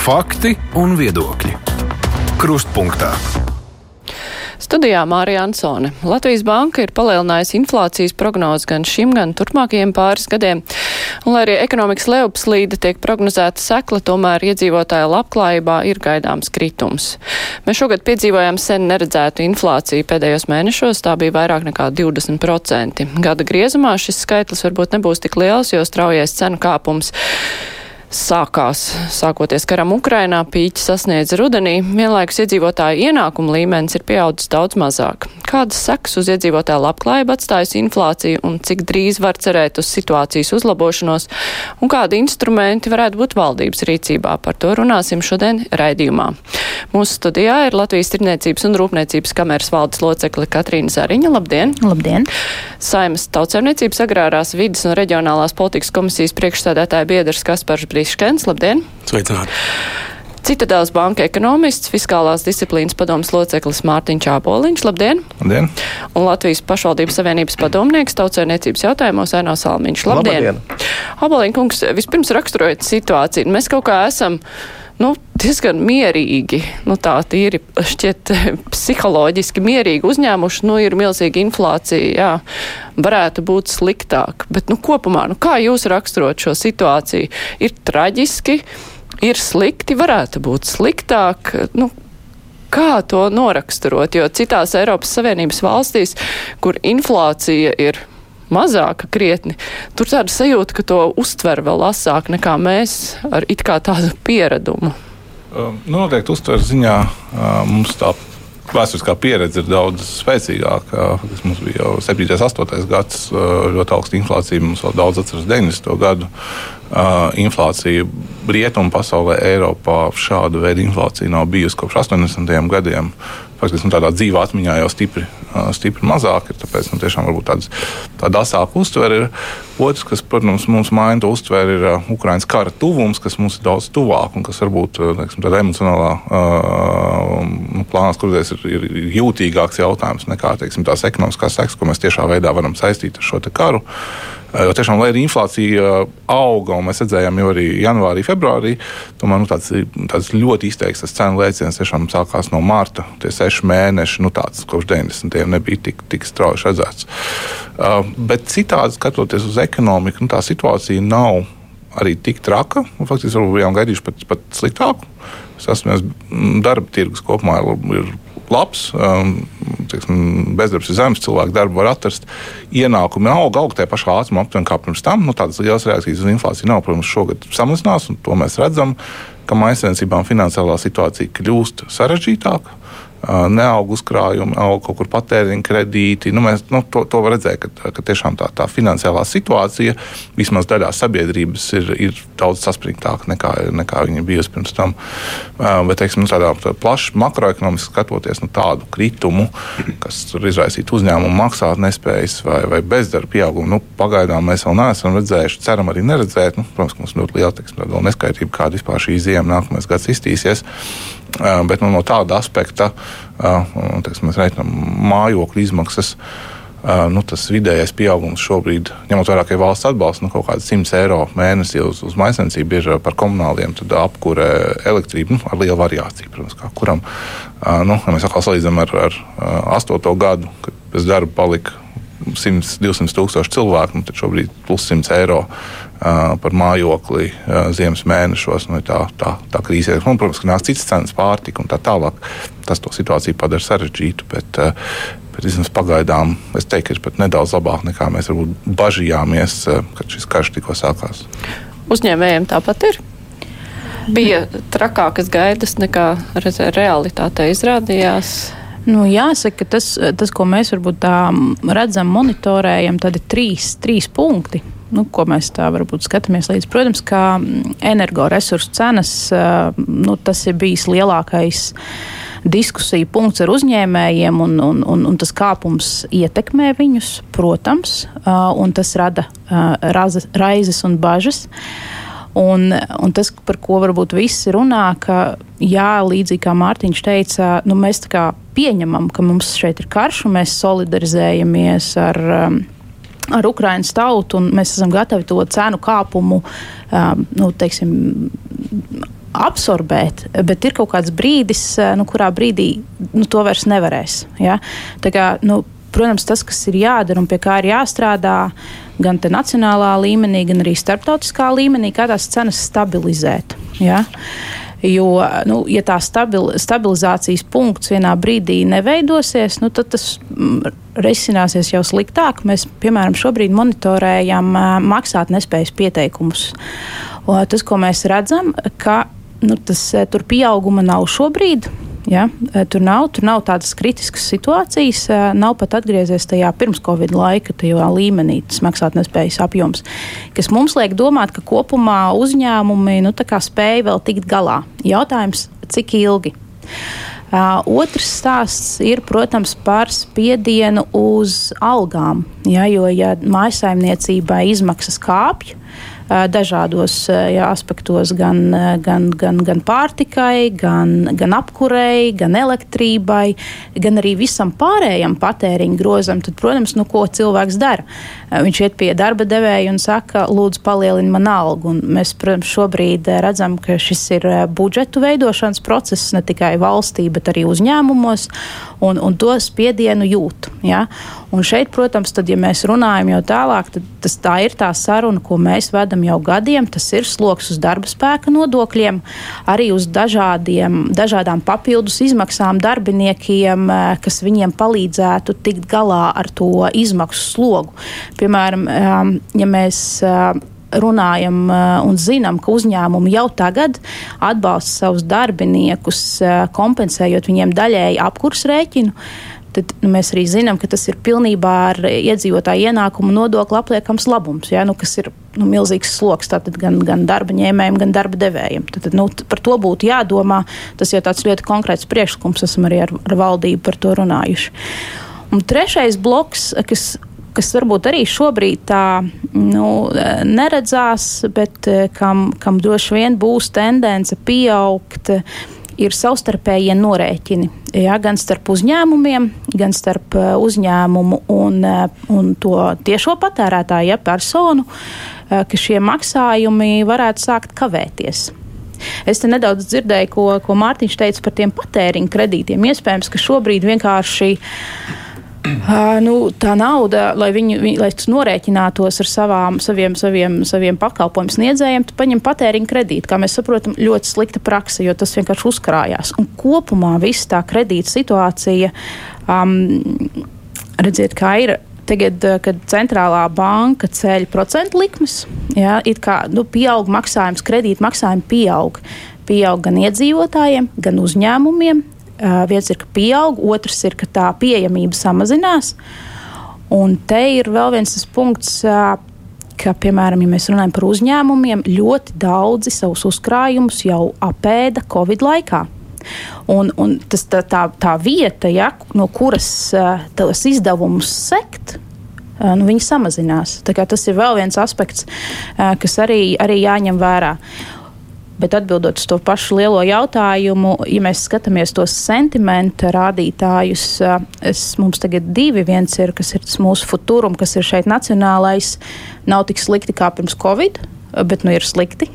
Fakti un viedokļi. Krustpunktā. Studijā Mārija Ansone. Latvijas banka ir palielinājusi inflācijas prognozi gan šim, gan turpmākajiem pāris gadiem. Un, lai arī ekonomikas lejupslīde tiek prognozēta sekla, tomēr iedzīvotāja labklājībā ir gaidāms kritums. Mēs šogad piedzīvojām sen neredzētu inflāciju pēdējos mēnešos, tā bija vairāk nekā 20%. Gada griezumā šis skaitlis varbūt nebūs tik liels, jo straujais cenu kāpums sākās, sākoties karam Ukrainā, pīķi sasniedz rudenī, vienlaikus iedzīvotāju ienākumu līmenis ir pieaudzis daudz mazāk. Kādas sekas uz iedzīvotāju labklājību atstājusi inflācija un cik drīz var cerēt uz situācijas uzlabošanos un kādi instrumenti varētu būt valdības rīcībā? Par to runāsim šodien raidījumā. Mūsu studijā ir Latvijas Tirniecības un Rūpniecības kameras valdes locekle Katrīna Zariņa. Labdien! Labdien! Saimas tautsēmniecības agrārās vidas un reģionālās politikas komisijas priekšstādātāja biedrs Kaspars Brīsīs. Friškens, labdien! Sveicināti! Citadēls banka ekonomists, fiskālās disciplīnas padomas loceklis Mārtiņš Āboliņš, labdien! Labdien! Un Latvijas pašvaldības savienības padomnieks tautsēniecības jautājumos Aino Salmiņš, labdien! labdien. Āboliņ kungs, vispirms raksturojot situāciju, mēs kaut kā esam nu, diezgan mierīgi, nu tā tīri šķiet psiholoģiski mierīgi uzņēmuši, nu ir milzīga inflācija, jā, varētu būt sliktāk. Bet, nu, kopumā, nu, kā jūs raksturot šo situāciju? Ir traģiski, ir slikti, varētu būt sliktāk, nu, kā to noraksturot, jo citās Eiropas Savienības valstīs, kur inflācija ir mazāka krietni, tur tāda sajūta, ka to uztver vēl asāk nekā mēs ar it kā tādu pieradumu. Um, nu, noteikti uztver ziņā uh, mums tā vēsturiskā pieredze ir daudz spēcīgāka. Mums bija jau 7, 8 gads, ļoti augsta inflācija. Mums vēl daudz atceras 90. gadu. Inflācija rietumu pasaulē, Eiropā šāda veida inflācija nav bijusi kopš 80. gadiem faktiski nu, tādā dzīvā atmiņā jau stipri, stipri mazāk ir. Tāpēc nu, tiešām tāds, tāda asāka uztvere ir. Otrs, kas, protams, mums maina to uztveri, ir uh, Ukraiņas kara tuvums, kas mums ir daudz tuvāk un kas varbūt teiksim, tādā emocionālā uh, plānā skatoties ir, ir jūtīgāks jautājums nekā teiksim, tās ekonomiskās sekas, ko mēs tiešā veidā varam saistīt ar šo karu. Jo tiešām, lai arī inflācija auga, un mēs redzējām jau arī janvārī, februārī, tomēr nu, tāds, tāds ļoti izteikts cenu lēciens tiešām sākās no mārta. Tie seši mēneši, nu, tāds kopš 90. nebija tik, tik strauji redzēts. Uh, bet citādi skatoties uz ekonomiku, nu, tā situācija nav arī tik traka. Faktiski, varbūt bijām gaidījuši pat, pat sliktāku. Sasmies, darba tirgus kopumā ir labs, um, tiksim, bezdarbs ir zems, cilvēki darbu var atrast, ienākumi aug, aug tajā pašā ātrumā, aptuveni kā pirms tam. Nu, tādas lielas reakcijas uz inflāciju nav. Protams, šogad samazinās, un to mēs redzam, ka maisiņcībām finansiālā situācija kļūst sarežģītāka neaug uzkrājumi, aug kaut kur patēriņa kredīti. Nu, mēs, nu, to, to redzēt, ka, ka tiešām tā, tā finansiālā situācija vismaz daļā sabiedrības ir, ir daudz saspringtāka nekā, nekā viņa bijusi pirms tam. Bet, teiksim, nu, tādā tā plaši makroekonomiski skatoties, nu, tādu kritumu, kas izraisītu uzņēmumu maksāt nespējas vai, vai bezdarba pieaugumu, nu, pagaidām mēs vēl neesam redzējuši, ceram arī neredzēt. Nu, protams, mums ļoti liela teiksim, neskaitība, kāda vispār šī ziema nākamais gads iztīsies. Bet nu, no tāda aspekta teiksim, mēs reiķinām mājokļu izmaksas. Nu, tas vidējais pieaugums šobrīd, ņemot vērā, ka ir valsts atbalsts, nu, kaut kāds 100 eiro mēnesī uz, uz maisiņcību ir par komunāliem, tad apkūre elektrība nu, ar lielu variāciju. Protams, kuram nu, ja mēs atkal salīdzinām ar, ar 8. gadu, kad bez darba palika 100, 200 tūkstoši cilvēku, nu, tad šobrīd plus 100 eiro par mājokli ziemas mēnešos. Nu, tā, tā, tā krīze ir. Protams, ka nāk citas cenas, pārtika un tā tālāk. Tas to situāciju padara sarežģītu. Bet, bet vismaz pagaidām es teiktu, ka ir pat nedaudz labāk nekā mēs varbūt bažījāmies, kad šis karš tikko sākās. Uzņēmējiem tāpat ir. Bija trakākas gaidas nekā realitāte izrādījās. Nu, jāsaka, tas, tas, ko mēs varbūt tā redzam, monitorējam, tad ir trīs, trīs punkti nu, ko mēs tā varbūt skatāmies līdzi. Protams, mm, energoresursu cenas nu, tas ir bijis lielākais diskusiju punkts ar uzņēmējiem, un, un, un, un tas kāpums ietekmē viņus, protams, un tas rada raizes un bažas. Un, un tas, par ko varbūt visi runā, ka, jā, līdzīgi kā Mārtiņš teica, nu, mēs pieņemam, ka mums šeit ir karš, un mēs solidarizējamies ar. Um, ar Ukraiņas tautu, un mēs esam gatavi to cenu kāpumu, um, nu, teiksim, absorbēt, bet ir kaut kāds brīdis, nu, kurā brīdī nu, to vairs nevarēs. Ja? Tā kā, nu, protams, tas, kas ir jādara un pie kā ir jāstrādā, gan nacionālā līmenī, gan arī starptautiskā līmenī, kā tās cenas stabilizēt. Ja? Jo, nu, ja tā stabil, stabilizācijas punkts vienā brīdī neveidosies, nu, tad tas mm, risināsies jau sliktāk. Mēs, piemēram, šobrīd monitorējam maksāt nespējas pieteikumus. Un tas, ko mēs redzam, ka nu, tas tur pieauguma nav šobrīd. Ja? Tur, nav, tur nav tādas kritiskas situācijas, nav pat atgriezies tajā pirms Covid laika, līmenī, tas maksātnespējas apjoms, kas mums liek domāt, ka kopumā uzņēmumi nu, spēja vēl tikt galā. Jautājums, cik ilgi? Uh, otrs stāsts ir, protams, par spiedienu uz algām. Ja, jo, ja mājsaimniecībai izmaksas kāpj, dažādos jā, aspektos, gan, gan, gan, gan pārtikai, gan, gan apkurei, gan elektrībai, gan arī visam pārējam patēriņa grozam, tad, protams, nu, ko cilvēks dara? Viņš iet pie darba devēja un saka, lūdzu, palielini man algu. Un mēs, protams, šobrīd redzam, ka šis ir budžetu veidošanas process ne tikai valstī, bet arī uzņēmumos, un, un to spiedienu jūt. Ja? Un šeit, protams, tad, ja mēs runājam jau tālāk, tad tas, tā ir tā saruna, ko mēs vedam jau gadiem. Tas ir sloks uz darba spēka nodokļiem, arī uz dažādiem, dažādām papildus izmaksām darbiniekiem, eh, kas viņiem palīdzētu tikt galā ar to izmaksu slogu. Piemēram, ja mēs runājam un zinām, ka uzņēmumi jau tagad atbalsta savus darbiniekus, kompensējot viņiem daļēji apkurs rēķinu tad nu, mēs arī zinām, ka tas ir pilnībā ar iedzīvotāju ienākumu nodokli apliekams labums, ja, nu, kas ir nu, milzīgs sloks gan, gan darba ņēmējiem, gan darba devējiem. Tad, nu, par to būtu jādomā. Tas jau tāds ļoti konkrēts priekšlikums, esam arī ar, ar valdību par to runājuši. Un trešais bloks, kas kas varbūt arī šobrīd tā nu, neredzās, bet eh, kam, kam droši vien būs tendence pieaugt, ir savstarpējie norēķini. Ja, gan starp uzņēmumiem, gan starp uh, uzņēmumu un, un to tiešo patērētāju, ja personu, ka šie maksājumi varētu sākt kavēties. Es te nedaudz dzirdēju, ko, ko Mārtiņš teica par tiem patēriņa kredītiem. Iespējams, ka šobrīd vienkārši Uh, nu, tā nauda, lai viņi, viņi lai norēķinātos ar savām, saviem, saviem, saviem pakalpojumu sniedzējiem, tu paņem patēriņa kredītu. Kā mēs saprotam, ļoti slikta praksa, jo tas vienkārši uzkrājās. Un kopumā viss tā kredīta situācija, um, redziet, kā ir. Tagad, kad centrālā banka ceļ procentu likmes, ja, it kā nu, pieaug maksājums, kredīt maksājumi pieaug. Pieaug gan iedzīvotājiem, gan uzņēmumiem, Uh, viens ir, ka pieaug, otrs ir, ka tā pieejamība samazinās. Un te ir vēl viens tas punkts, uh, ka, piemēram, ja mēs runājam par uzņēmumiem, ļoti daudzi savus uzkrājumus jau apēda Covid laikā. Un, un tas, tā, tā, tā vieta, ja, no kuras uh, tos izdevumus sekt, uh, nu, viņi samazinās. Tas ir vēl viens aspekts, uh, kas arī, arī jāņem vērā. Bet atbildot uz to pašu lielo jautājumu, ja mēs skatāmies tos sentimenta rādītājus, es, mums tagad divi. Viens ir, kas ir mūsu futurum, kas ir šeit nacionālais, nav tik slikti kā pirms Covid, bet nu ir slikti.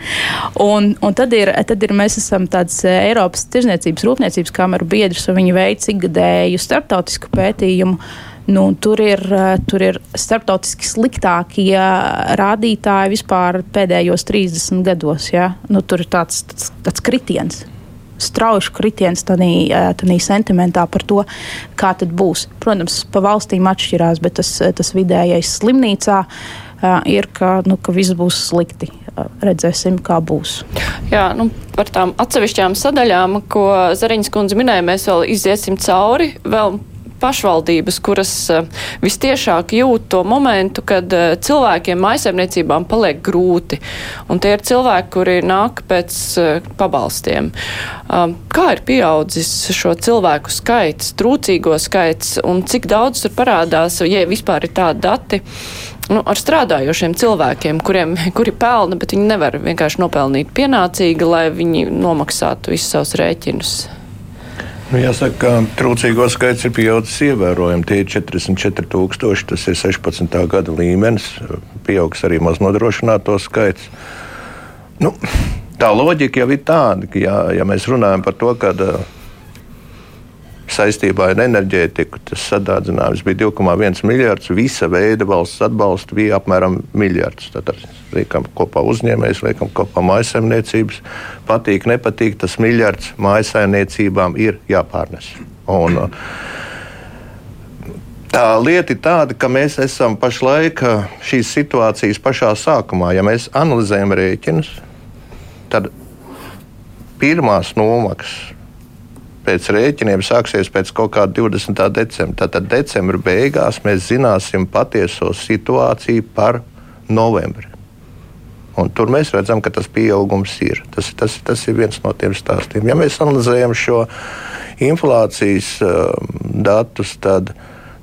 un, un tad, ir, tad ir mēs esam tāds Eiropas tirzniecības rūpniecības kameru biedrs, un viņi veic ikgadēju starptautisku pētījumu Nu, tur, ir, eh, tur ir starptautiski sliktākie rādītāji vispār pēdējos 30 gados. Ja? Nu, tur ir tāds, tāds, tāds kritiens. Strauji kritiens tādā eh, sentimentā par to, kā tas būs. Protams, pa valstīm atšķirās, bet tas, tas vidējais slimnīcā ir, ka, nu, ka viss būs slikti. Redzēsim, kā būs. Jā, nu, par tām atsevišķām sadaļām, ko Zariņas kundze minēja, mēs vēl iziesim cauri. Vēl pašvaldības, kuras eh, vistiešāk jūt to momentu, kad eh, cilvēkiem maisaimniecībām paliek grūti. Un tie ir cilvēki, kuri nāk pēc eh, pabalstiem. Um, kā ir pieaudzis šo cilvēku skaits, trūcīgo skaits un cik daudz tur parādās, ja vispār ir tādi dati? nu, ar strādājošiem cilvēkiem, kuriem, kuri pelna, bet viņi nevar vienkārši nopelnīt pienācīgi, lai viņi nomaksātu visus savus rēķinus. Nu, jāsaka, ka trūcīgo skaits ir pieaudzis ievērojami. Tie ir 44,000. Tas ir 16. gada līmenis. Pieaugs arī maznodrošināto skaits. Nu, tā loģika jau ir tāda, ka, ja, ja mēs runājam par to, ka saistībā ar enerģētiku tas sadārdzinājums bija 2,1 miljards, visa veida valsts atbalsta bija apmēram miljards. Tad liekam kopā uzņēmējs, liekam kopā mājasemniecības. Patīk, nepatīk, tas miljards mājasemniecībām ir jāpārnes. Un, Tā lieta ir tāda, ka mēs esam pašlaik šīs situācijas pašā sākumā. Ja mēs analizējam rēķinus, tad pirmās nomaksas pēc rēķiniem sāksies pēc kaut kāda 20. decembra. Tātad decembra beigās mēs zināsim patieso situāciju par novembri. Un tur mēs redzam, ka tas pieaugums ir. Tas, tas, tas ir viens no tiem stāstiem. Ja mēs analizējam šo inflācijas uh, datus, tad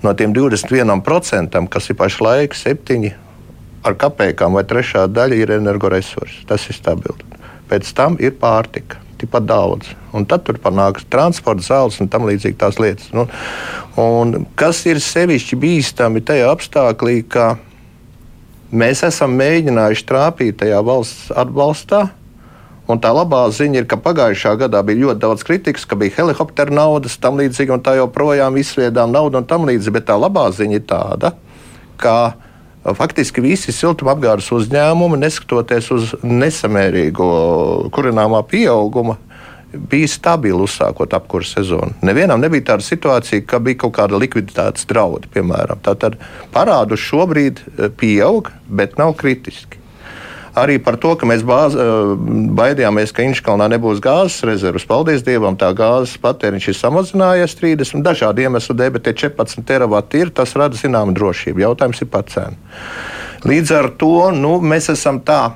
no tiem 21%, kas ir pašlaik septiņi ar kapekām vai trešā daļa, ir energoresursi. Tas ir stabils. Pēc tam ir pārtika tikpat daudz. Un tad tur panāks transporta zāles un tam līdzīgi tās lietas. Nu, un kas ir sevišķi bīstami tajā apstākļā, ka mēs esam mēģinājuši trāpīt tajā valsts atbalstā. Un tā labā ziņa ir, ka pagājušā gadā bija ļoti daudz kritikas, ka bija helikoptera naudas, tam līdzīgi, un tā joprojām izsviedām naudu un tam līdzīgi. Bet tā labā ziņa ir tāda, ka faktiski visi siltumapgādes uzņēmumi, neskatoties uz nesamērīgo kurināmā pieaugumu, bija stabili uzsākot apkursu sezonu. Nevienam nebija tāda situācija, ka bija kaut kāda likviditātes draudi, piemēram. Tātad parādu šobrīd eh, pieaug, bet nav kritiski arī par to, ka mēs bāz, eh, baidījāmies, ka Inškalnā nebūs gāzes rezerves. Paldies Dievam, tā gāzes patēriņš ir samazinājies 30 dažādu iemeslu dēļ, bet tie 14 teravati ir, tas rada zināmu drošību. Jautājums ir pats cena. Līdz ar to nu, mēs esam tā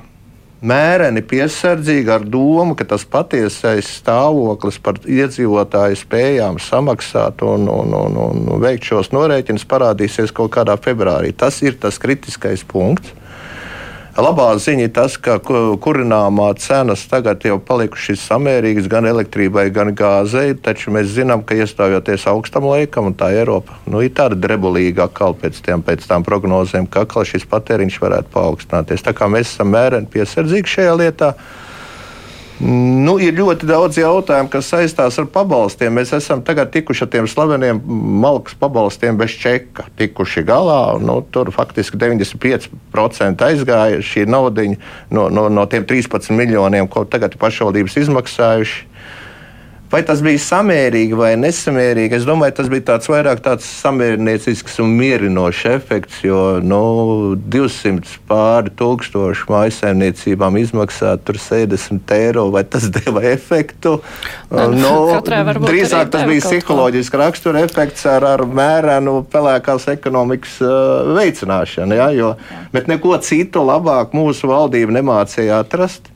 mēreni piesardzīgi ar domu, ka tas patiesais stāvoklis par iedzīvotāju spējām samaksāt un, un, un, un veikt šos norēķinus parādīsies kaut kādā februārī. Tas ir tas kritiskais punkts. Labā ziņa ir tas, ka kurināmā cenas tagad jau palikušas samērīgas gan elektrībai, gan gāzei, taču mēs zinām, ka iestājoties augstam laikam, un tā Eiropa nu, ir tāda drebulīga atkal pēc, tiem, pēc tām prognozēm, ka atkal šis patēriņš varētu paaugstināties. Tā kā mēs esam mēreni piesardzīgi šajā lietā. Nu, ir ļoti daudz jautājumu, kas saistās ar pabalstiem. Mēs esam tagad tikuši ar tiem slaveniem malkas pabalstiem bez čeka, tikuši galā. Nu, tur faktiski 95% aizgāja šī nauda no, no, no tiem 13 miljoniem, ko tagad pašvaldības izmaksājuši. Vai tas bija samērīgi vai nesamērīgi? Es domāju, tas bija tāds vairāk tāds samērniecisks un mierinošs efekts, jo nu, 200 pāri tūkstošu mājsaimniecībām izmaksāt 70 eiro, vai tas deva efektu? Ne, nu, drīzāk tas bija psiholoģisks rakstura efekts ar, ar mērenu pelēkās ekonomikas uh, veicināšanu, ja, jo, bet neko citu labāk mūsu valdība nemācīja atrast.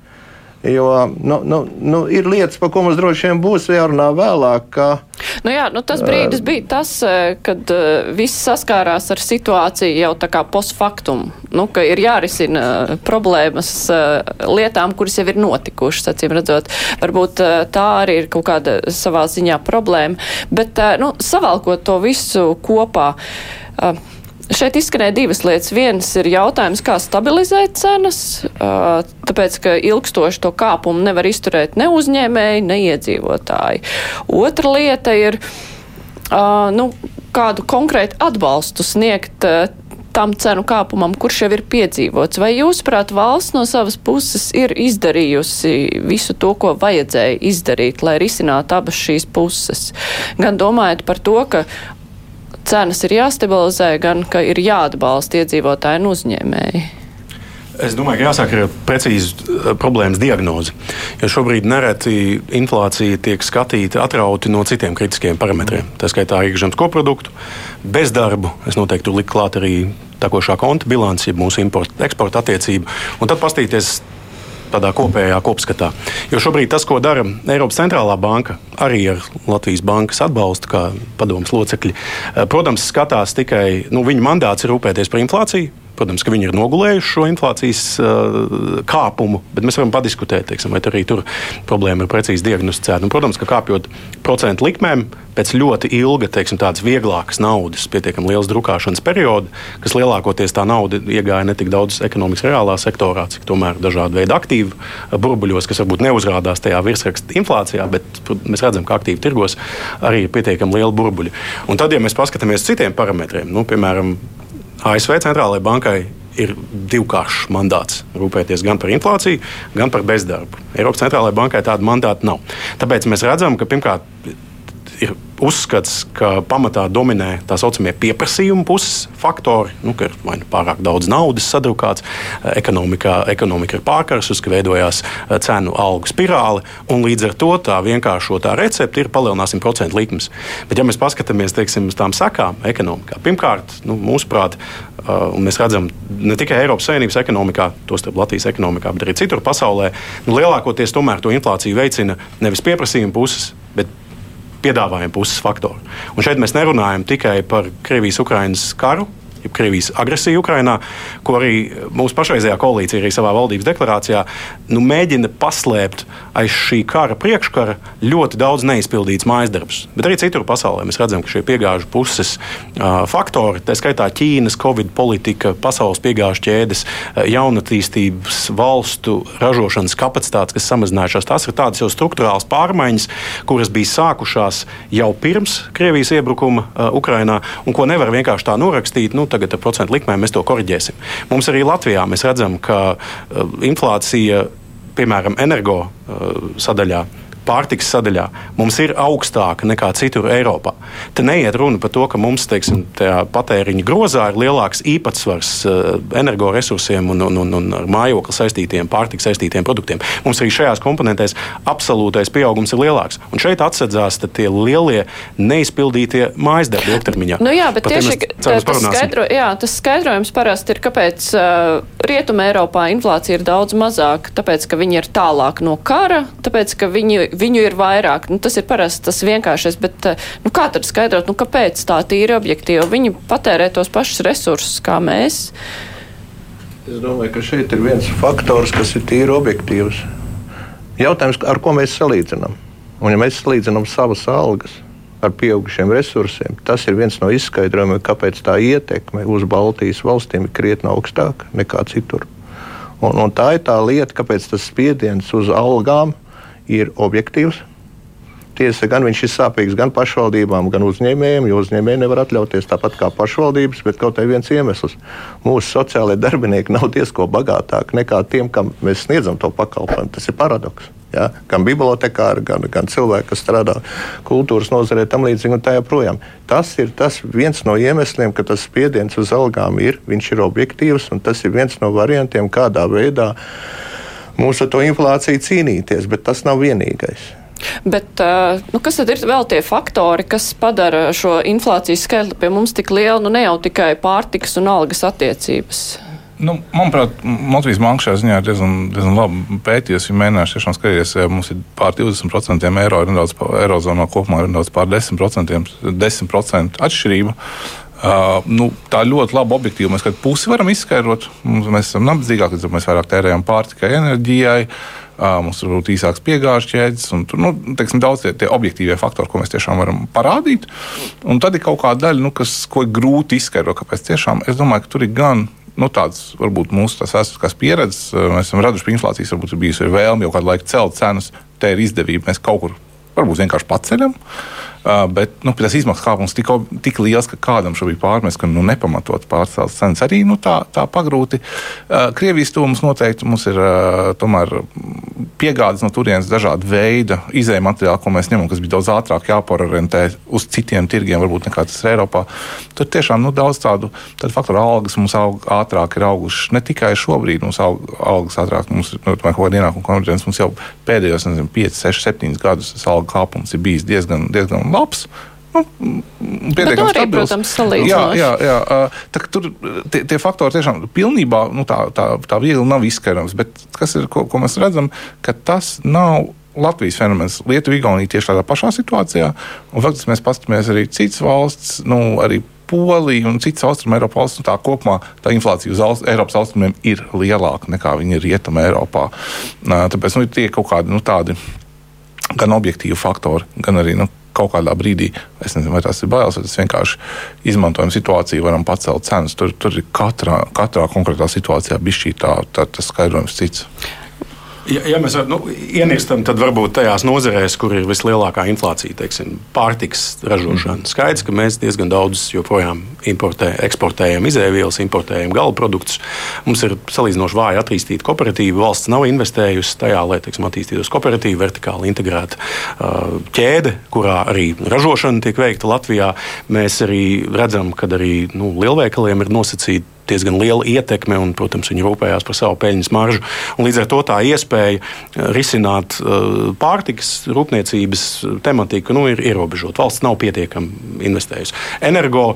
Jo nu, nu, nu, ir lietas, par ko mums droši vien būs jārunā vēlāk. Ka, nu jā, nu tas brīdis bija tas, kad viss saskārās ar situāciju jau tā kā postfaktum. Nu, ka ir jārisina problēmas lietām, kuras jau ir notikušas, acīm redzot. Varbūt tā arī ir kaut kāda savā ziņā problēma. Bet, nu, savalkot to visu kopā. Uh, Šeit izskanēja divas lietas. Viens ir jautājums, kā stabilizēt cenas, tāpēc, ka ilgstoši to kāpumu nevar izturēt ne uzņēmēji, ne iedzīvotāji. Otra lieta ir, nu, kādu konkrētu atbalstu sniegt tam cenu kāpumam, kurš jau ir piedzīvots. Vai jūsuprāt, valsts no savas puses ir izdarījusi visu to, ko vajadzēja izdarīt, lai risinātu abas šīs puses? Gan domājot par to, ka cenas ir jāstabilizē, gan ka ir jāatbalsta iedzīvotāji un uzņēmēji? Es domāju, ka jāsāk ar precīzu eh, problēmas diagnozi. Jo šobrīd nereti inflācija tiek skatīta atrauti no citiem kritiskiem parametriem. Tā skaitā iekšzemes koproduktu, bezdarbu. Es noteikti tur liku klāt arī tekošā konta bilanci, mūsu importa, eksporta attiecību. Un tad pastīties tādā kopējā kopskatā. Jo šobrīd tas, ko dara Eiropas centrālā banka, arī ar Latvijas bankas atbalstu, kā padomus locekļi, eh, protams, skatās tikai, nu, viņa mandāts ir rūpēties par inflāciju Protams, ka viņi ir nogulējuši šo inflācijas uh, kāpumu, bet mēs varam padiskutēt, teiksim, vai arī tur problēma ir precīzi diagnosticēta. Un, protams, ka kāpjot procentu likmēm, pēc ļoti ilga, teiksim, tādas vieglākas naudas, pietiekami liels drukāšanas perioda, kas lielākoties tā nauda iegāja ne tik daudz ekonomikas reālā sektorā, cik tomēr dažādu veidu aktīvu burbuļos, kas varbūt neuzrādās tajā virsraksta inflācijā, bet mēs redzam, ka aktīvi tirgos arī ir pietiekami liela burbuļi. Un tad, ja mēs paskatāmies uz citiem parametriem, nu, piemēram, ASV centrālajai bankai ir divkāršs mandāts rūpēties gan par inflāciju, gan par bezdarbu. Eiropas centrālajai bankai tāda mandāta nav. Tāpēc mēs redzam, ka pirmkārt ir uzskats, ka pamatā dominē tā saucamie pieprasījuma puses faktori, nu, ka ir vai nu pārāk daudz naudas sadrukāts, ekonomikā, ekonomika ir pārkarsus, ka veidojās eh, cenu algu spirāli, un līdz ar to tā vienkāršotā recepte ir palielināsim procentu likmes. Bet, ja mēs paskatāmies teiksim, uz tām sekām ekonomikā, pirmkārt, nu, mūsuprāt, uh, un mēs redzam ne tikai Eiropas Savienības ekonomikā, tostarp Latvijas ekonomikā, bet arī citur pasaulē, nu, lielākoties tomēr to inflāciju veicina nevis pieprasījuma puses, bet piedāvājuma puses faktoru. Un šeit mēs nerunājam tikai par Krievijas-Ukrainas karu, jeb Krievijas agresiju Ukrajinā, ko arī mūsu pašreizējā koalīcija arī savā valdības deklarācijā nu, mēģina paslēpt aiz šī kara priekškara ļoti daudz neizpildīts mājas darbus. Bet arī citur pasaulē mēs redzam, ka šie piegāžu puses uh, faktori, tā skaitā Ķīnas, Covid politika, pasaules piegāžu ķēdes, jaunatīstības valstu ražošanas kapacitātes, kas samazinājušās, tās ir tādas jau struktūrāls pārmaiņas, kuras bija sākušās jau pirms Krievijas iebrukuma uh, Ukrajinā un ko nevar vienkārši tā norakstīt. Nu, tagad ar procentu likmēm mēs to korģēsim. Mums arī Latvijā mēs redzam, ka uh, inflācija, piemēram, energo uh, sadaļā, pārtiks sadaļā mums ir augstāka nekā citur Eiropā. Te neiet runa par to, ka mums teiksim, patēriņa grozā ir lielāks īpatsvars uh, energoresursiem un, un, un, un ar mājokli saistītiem, pārtiks saistītiem produktiem. Mums arī šajās komponentēs absolūtais pieaugums ir lielāks. Un šeit atsedzās tie lielie neizpildītie mājas darbi ilgtermiņā. Nu jā, bet Par tieši tas, skaidro, jā, tas skaidrojums parasti ir, kāpēc uh, Rietuma Eiropā inflācija ir daudz mazāka. Tāpēc, ka viņi ir tālāk no kara, tāpēc, ka viņi viņu ir vairāk. Nu, tas ir parasti tas vienkāršais, bet eh, nu, kā tad skaidrot, nu, kāpēc tā tīri objektīvi? Viņi patērē tos pašus resursus kā mēs. Es domāju, ka šeit ir viens faktors, kas ir tīri objektīvs. Jautājums, ar ko mēs salīdzinām? Un, ja mēs salīdzinām savas algas ar pieaugušiem resursiem, tas ir viens no izskaidrojumiem, kāpēc tā ietekme uz Baltijas valstīm ir krietni augstāka nekā citur. Un, un tā ir tā lieta, kāpēc tas spiediens uz algām ir objektīvs. Tiesa gan viņš ir sāpīgs gan pašvaldībām, gan uzņēmējiem, jo uzņēmēji nevar atļauties tāpat kā pašvaldības, bet kaut arī viens iemesls. Mūsu sociālai darbinieki nav diezko bagātāki nekā tiem, kam mēs sniedzam to pakalpojumu. Tas ir paradoks. Ja? Gan bibliotekāri, gan, gan cilvēki, kas strādā kultūras nozarē, tam līdzīgi un tā joprojām. Tas ir tas viens no iemesliem, ka tas spiediens uz algām ir, viņš ir objektīvs, un tas ir viens no variantiem, kādā veidā mums ar to inflāciju cīnīties, bet tas nav vienīgais. Bet, nu, kas tad ir vēl tie faktori, kas padara šo inflācijas skaitli pie mums tik lielu, nu ne jau tikai pārtikas un algas attiecības? Nu, manuprāt, Latvijas banka šajā ziņā ir diezgan, diezgan labi pētījusi. Viņa mēģinājusi tiešām skatīties, ja mums ir pār 20% eiro, ir nedaudz eirozonā kopumā ir nedaudz pār 10%, 10% atšķirība. Uh, nu, tā ļoti labi objektīvi mēs pusi varam izskaidrot. Mēs esam nabadzīgāki, mēs vairāk tērējam pārtikai, enerģijai. Uh, mums ir īsāks piegāžu ķēdes, un tur nu, teiksim, daudz tie, tie objektīvie faktori, ko mēs tiešām varam parādīt. Un tad ir kaut kāda daļa, nu, kas, ko ir grūti izskaidrot, kāpēc tiešām es domāju, ka tur ir gan nu, tādas varbūt mūsu vēsturiskās pieredzes. Mēs esam raduši, ka inflācijas varbūt ir bijusi vēlme jau kādu laiku celt cenas. Te ir izdevība, mēs kaut kur varbūt vienkārši paceļam. Uh, bet nu, tas izmaksu kāpums tik, tik liels, ka kādam šobrīd pārmest, ka nu, nepamatot pārcelt cenas arī nu, tā, tā pagrūti. Krievijas tūmus noteikti mums ir tomēr piegādes no turienes dažāda veida izējuma materiāli, ko mēs ņemam, kas bija daudz ātrāk jāparorientē uz citiem tirgiem, varbūt nekā tas ir Eiropā. Tur tiešām nu, daudz tādu, tādu faktoru algas mums aug, ātrāk ir augušas. Ne tikai šobrīd mums aug, algas ātrāk, mums ir nu, kaut kāda ienākuma konverģence. Mums jau pēdējos nezinu, 5, 6, 7 gadus tas alga kāpums ir bijis diezgan, diezgan labs. Nu, Pietiekami stabils. protams. Jā, jā, jā. Tā, tur tie, tie faktori tiešām pilnībā nu, tā, tā, tā viegli nav izskaidrojams. Bet kas ir, ko, ko mēs redzam, ka tas nav. Latvijas fenomens, Lietuva, Igaunija tieši tādā pašā situācijā. Un faktiski mēs paskatāmies arī citas valsts, nu, arī Polija un citas austrumē Eiropas valsts, nu, tā kopumā tā inflācija uz Aust Eiropas austrumiem ir lielāka nekā viņa ir rietumē Eiropā. Tāpēc nu, tie ir kaut kādi nu, tādi gan objektīvi faktori, gan arī nu, kaut kādā brīdī, es nezinu, vai tas ir bailes, vai tas vienkārši izmantojam situāciju, varam pacelt cenas. Tur, tur ir katrā, katrā konkrētā situācijā bijis šī tā, tā, tas skaidrojums cits. Ja, ja mēs nu, ienirstam, tad varbūt tajās nozarēs, kur ir vislielākā inflācija, teiksim, pārtiks ražošana. Mm. Skaidrs, ka mēs diezgan daudz joprojām importē, eksportējam izēvielas, importējam gala produktus. Mums ir salīdzinoši vāji attīstīta kooperatīva. Valsts nav investējusi tajā, lai teiksim, attīstītos kooperatīva, vertikāli integrēta uh, ķēde, kurā arī ražošana tiek veikta Latvijā. Mēs arī redzam, ka arī nu, lielveikaliem ir nosacīti diezgan liela ietekme, un, protams, viņi rūpējās par savu peļņas maržu. Līdz ar to tā iespēja eh, risināt uh, pārtikas rūpniecības tematiku nu, ir ierobežota. Valsts nav pietiekami investējusi. Energo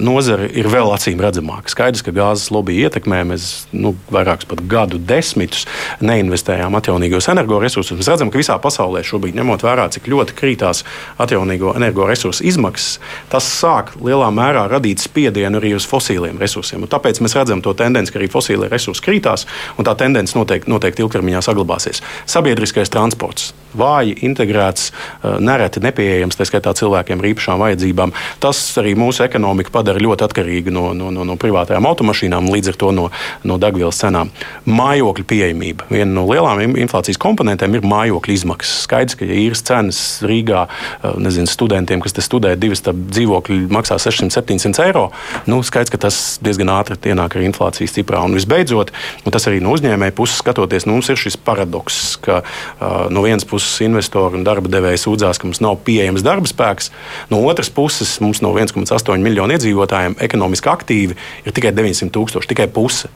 nozare ir vēl acīm redzamāka. Skaidrs, ka gāzes lobby ietekmē mēs nu, vairākus pat gadu desmitus neinvestējām atjaunīgos energoresursus. Mēs redzam, ka visā pasaulē šobrīd, ņemot vērā, cik ļoti krītās atjaunīgo energoresursu izmaksas, tas sāk lielā mērā radīt spiedienu arī uz fosiliem resursiem tāpēc mēs redzam to tendenci, ka arī fosilie resursi krītās, un tā tendence noteikti, noteikti ilgtermiņā saglabāsies. Sabiedriskais transports vāji integrēts, eh, nereti nepieejams, tā skaitā cilvēkiem ar īpašām vajadzībām. Tas arī mūsu ekonomiku padara ļoti atkarīgu no, no, no, no privātajām automašīnām, līdz ar to no, no degvielas cenām. Mājokļu pieejamība. Viena no lielām inflācijas komponentiem ir mājokļu izmaksas. Skaidrs, ka ja īres cenas Rīgā eh, nezinu, studentiem, kas studē divas dzīvokļi, maksā 600-700 eiro, nu, skaidrs, ka tas diezgan ātri ienāk arī inflācijas ciprā. Un visbeidzot, un tas arī no uzņēmēja puses skatoties, nu, mums ir šis paradoks, ka uh, no vienas puses investori un darba devēji sūdzās, ka mums nav pieejams darba spēks, no otras puses mums no 1,8 miljonu iedzīvotājiem ekonomiski aktīvi ir tikai 900 tūkstoši, tikai puse.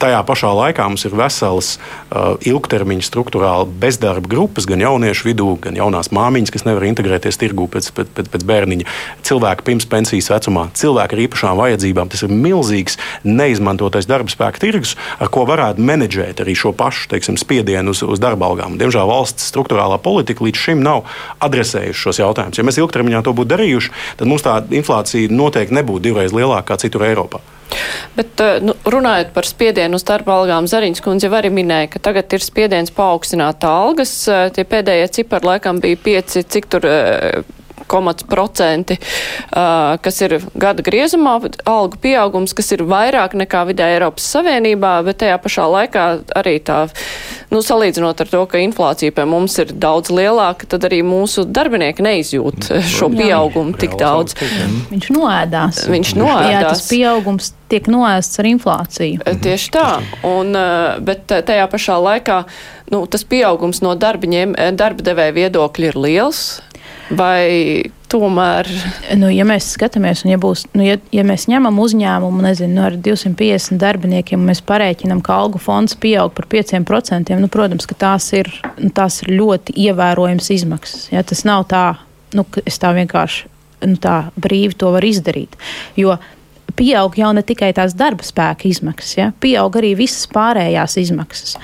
Tajā pašā laikā mums ir veselas uh, ilgtermiņa struktūrāli bezdarba grupas, gan jauniešu vidū, gan jaunās māmiņas, kas nevar integrēties tirgū pēc, pēc, pēc, pēc bērniņa, cilvēki pirms pensijas vecumā, cilvēki ar īpašām vajadzībām. Tas ir milzīgs neizmantotais darba spēka tirgus, ar ko varētu menedžēt arī šo pašu teiksim, spiedienu uz, uz darba algām. Diemžēl valsts struktūrālā politika līdz šim nav adresējusi šos jautājumus. Ja mēs ilgtermiņā to būtu darījuši, tad mums tā inflācija noteikti nebūtu divreiz lielāka kā citur Eiropā. Bet, eh, nu, runājot par spiedienu uz darba algām, Zariņš kundze jau arī minēja, ka tagad ir spiediens paaugstināt algas. Eh, tie pēdējie cipari laikam bija pieci, cik tur eh, komats procenti, kas ir gada griezumā, algu pieaugums, kas ir vairāk nekā vidē Eiropas Savienībā, bet tajā pašā laikā arī tā, nu, salīdzinot ar to, ka inflācija pie mums ir daudz lielāka, tad arī mūsu darbinieki neizjūt šo pieaugumu tik daudz. Viņš noēdās. Viņš noēdās. Jā, tas pieaugums tiek noēsts ar inflāciju. Tieši tā, un, bet tajā pašā laikā nu, tas pieaugums no darba devēja viedokļa ir liels. Vai tomēr? Nu, ja mēs skatāmies, un ja, būs, nu, ja, ja mēs ņemam uzņēmumu nezinu, nu, ar 250 darbiniekiem, un mēs parēķinām, ka algu fonds pieaug par 5%, nu, protams, ka tās ir, nu, tās ir ļoti ievērojams izmaksas. Ja? Tas nav tā, nu, ka es tā vienkārši nu, tā brīvi to varu izdarīt. Jo pieaug jau ne tikai tās darba spēka izmaksas, ja? pieaug arī visas pārējās izmaksas.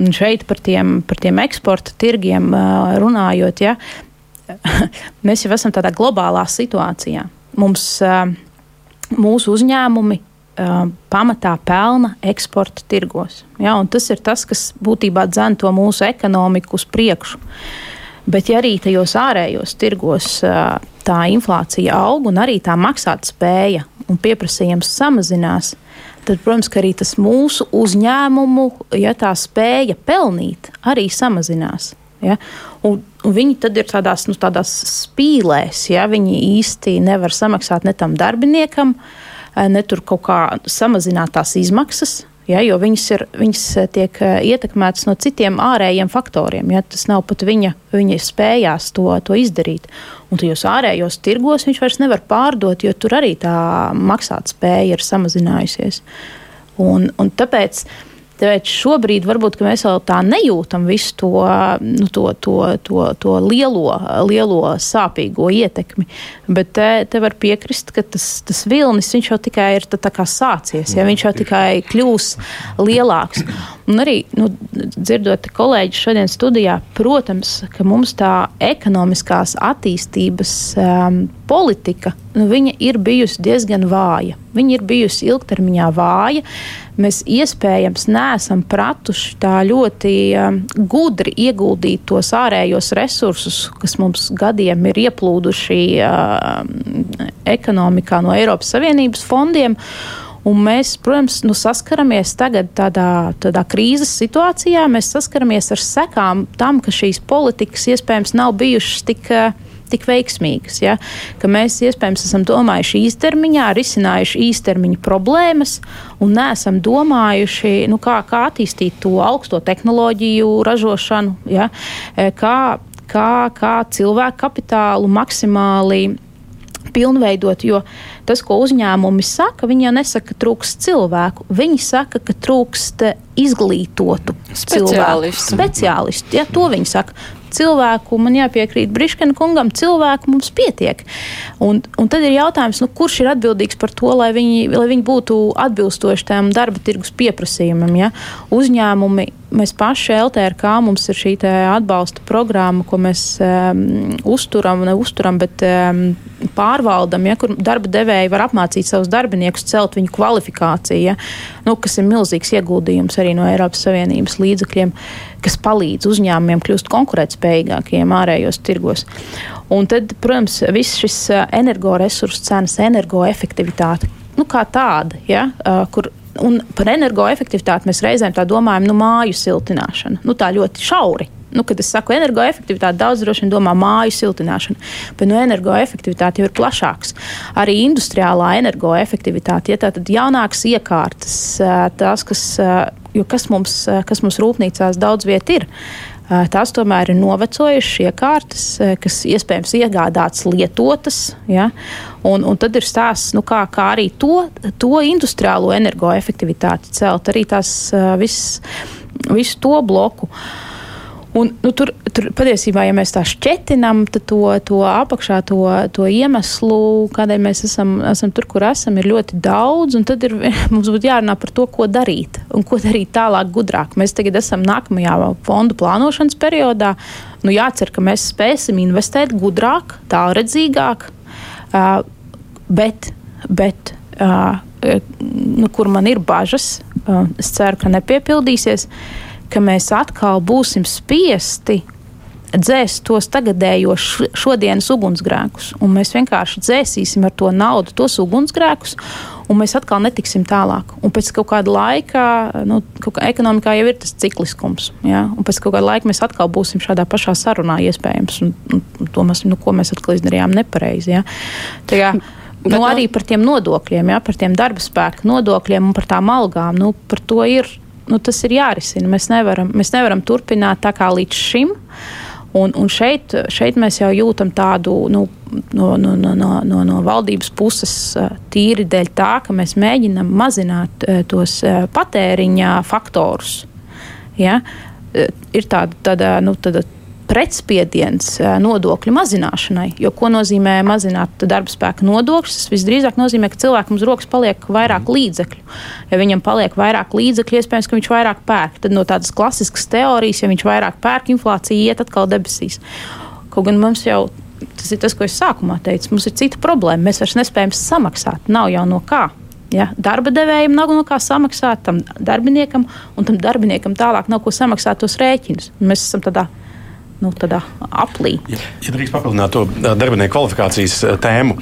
Un šeit par tiem, par tiem eksporta tirgiem runājot, ja, mēs jau esam tādā globālā situācijā. Mums, mūsu uzņēmumi pamatā pelna eksporta tirgos. Ja, tas ir tas, kas būtībā dzen to mūsu ekonomiku uz priekšu. Bet, ja arī tajos ārējos tirgos tā inflācija aug un arī tā maksātspēja un pieprasījums samazinās, tad, protams, arī tas mūsu uzņēmumu, ja spēja pelnīt, arī samazinās. Ja? Un, un viņi tad ir tādās, nu, tādās spīlēs, ja viņi īsti nevar samaksāt ne tam darbiniekam, eh, ne tur kaut kā samazināt tās izmaksas. Ja, jo viņas, ir, viņas eh, tiek eh, ietekmētas no citiem ārējiem faktoriem. Ja, tas nav pat viņa, viņa spējās to, to izdarīt. Un tajos ārējos tirgos viņš vairs nevar pārdot, jo tur arī tā maksātspēja ir samazinājusies. Un, un tāpēc uh, Tāpēc šobrīd varbūt mēs vēl tā nejūtam visu to, nu, to, to, to, to lielo, lielo sāpīgo ietekmi. Bet te, te var piekrist, ka tas, tas vilnis jau tikai ir tā, tā kā sācies, ja viņš jau tikai kļūs lielāks. Un arī nu, dzirdot kolēģi šodien studijā, protams, ka mums tā ekonomiskās attīstības um, politika nu, ir bijusi diezgan vāja. Viņa ir bijusi ilgtermiņā vāja. Mēs iespējams neesam pratuši tā ļoti um, gudri ieguldīt tos ārējos resursus, kas mums gadiem ir ieplūduši uh, ekonomikā no Eiropas Savienības fondiem. Un mēs, protams, nu, saskaramies tagad tādā, tādā krīzes situācijā. Mēs saskaramies ar sekām tam, ka šīs politikas iespējams nav bijušas tik. Uh, tik veiksmīgas. Ja? Ka mēs iespējams esam domājuši īstermiņā, risinājuši īstermiņa problēmas un neesam domājuši, nu, kā, kā attīstīt to augsto tehnoloģiju ražošanu, ja? E, kā, kā, kā cilvēku kapitālu maksimāli pilnveidot, jo tas, ko uzņēmumi saka, viņi jau nesaka, ka trūkst cilvēku. Viņi saka, ka trūkst izglītotu speciālistu. speciālistu ja, to viņi saka cilvēku, man jāpiekrīt Briškana kungam, cilvēku mums pietiek. Un, un tad ir jautājums, nu, kurš ir atbildīgs par to, lai viņi, lai viņi būtu atbilstoši tam darba tirgus pieprasījumam. Ja? Uzņēmumi mēs paši LTRK mums ir šī atbalsta programma, ko mēs um, uzturam, neuzturam, bet um, pārvaldam, ja, kur darba devēji var apmācīt savus darbiniekus, celt viņu kvalifikāciju, ja, nu, kas ir milzīgs ieguldījums arī no Eiropas Savienības līdzekļiem, kas palīdz uzņēmumiem kļūt konkurētspējīgākiem ārējos tirgos. Un tad, protams, viss šis uh, energoresursu cenas, energoefektivitāte. Nu, kā tāda, ja, uh, kur Un par energoefektivitāti mēs reizēm tā domājam, nu, māju siltināšana. Nu, tā ļoti šauri. Nu, kad es saku energoefektivitāte, daudz droši vien domā māju siltināšanu, bet nu, energoefektivitāte jau ir plašāks. Arī industriālā energoefektivitāte, ja tā tad jaunākas iekārtas, tās, kas, kas, mums, kas mums rūpnīcās daudz viet ir, tās tomēr ir novecojušas iekārtas, kas iespējams iegādātas lietotas. Ja? Un, un tad ir stāsts, nu, kā, kā arī to, to industriālo energoefektivitāti celt, arī tās viss, visu to bloku. Uh, Un, nu, tur, tur patiesībā, ja mēs tā šķetinām, tad to, to apakšā, to, to iemeslu, kādēļ mēs esam, esam tur, kur esam, ir ļoti daudz. Tad ir, mums būtu jārunā par to, ko darīt un ko darīt tālāk, gudrāk. Mēs tagad esam nākamajā fondu plānošanas periodā. Nu, jācer, ka mēs spēsim investēt gudrāk, tālredzīgāk, uh, bet, bet uh, nu, kur man ir bažas, uh, es ceru, ka nepiepildīsies. Uh, ka mēs atkal būsim spiesti dzēst tos tagadējos šodienas ugunsgrēkus. Un mēs vienkārši dzēsīsim ar to naudu tos ugunsgrēkus, un mēs atkal netiksim tālāk. Un pēc kaut kāda laika, nu, kaut kā ekonomikā jau ir tas cikliskums, ja? un pēc kaut kāda laika mēs atkal būsim šādā pašā sarunā, iespējams, un, un domāsim, nu, ko mēs atkal izdarījām nepareizi. Ja? Tajā, Bet, nu, arī par tiem nodokļiem, ja, par tiem darba spēku nodokļiem un par tām algām. Nu, par to ir nu, tas ir jārisina. Mēs nevaram, mēs nevaram turpināt tā kā līdz šim. Un, un šeit, šeit mēs jau jūtam tādu nu, no, no, no, no, no valdības puses tīri dēļ tā, ka mēs mēģinām mazināt tos patēriņa faktorus. Ja? Ir tāda, tāda, nu, tāda pretspiediens nodokļu mazināšanai. Jo ko nozīmē mazināt darba spēka nodokļus? Tas visdrīzāk nozīmē, ka cilvēkam uz rokas paliek vairāk mm. līdzekļu. Ja viņam paliek vairāk līdzekļu, iespējams, ka viņš vairāk pērk. Tad no tādas klasiskas teorijas, ja viņš vairāk pērk, inflācija iet atkal debesīs. Kaut gan mums jau tas ir tas, ko es sākumā teicu. Mums ir cita problēma. Mēs vairs nespējam samaksāt. Nav jau no kā. Ja? Darba devējiem nav no kā samaksāt tam darbiniekam, un tam darbiniekam tālāk nav ko samaksāt tos rēķinus. Mēs esam tādā nu, aplī. Ja, ja drīkst papildināt to darbinieku kvalifikācijas tēmu,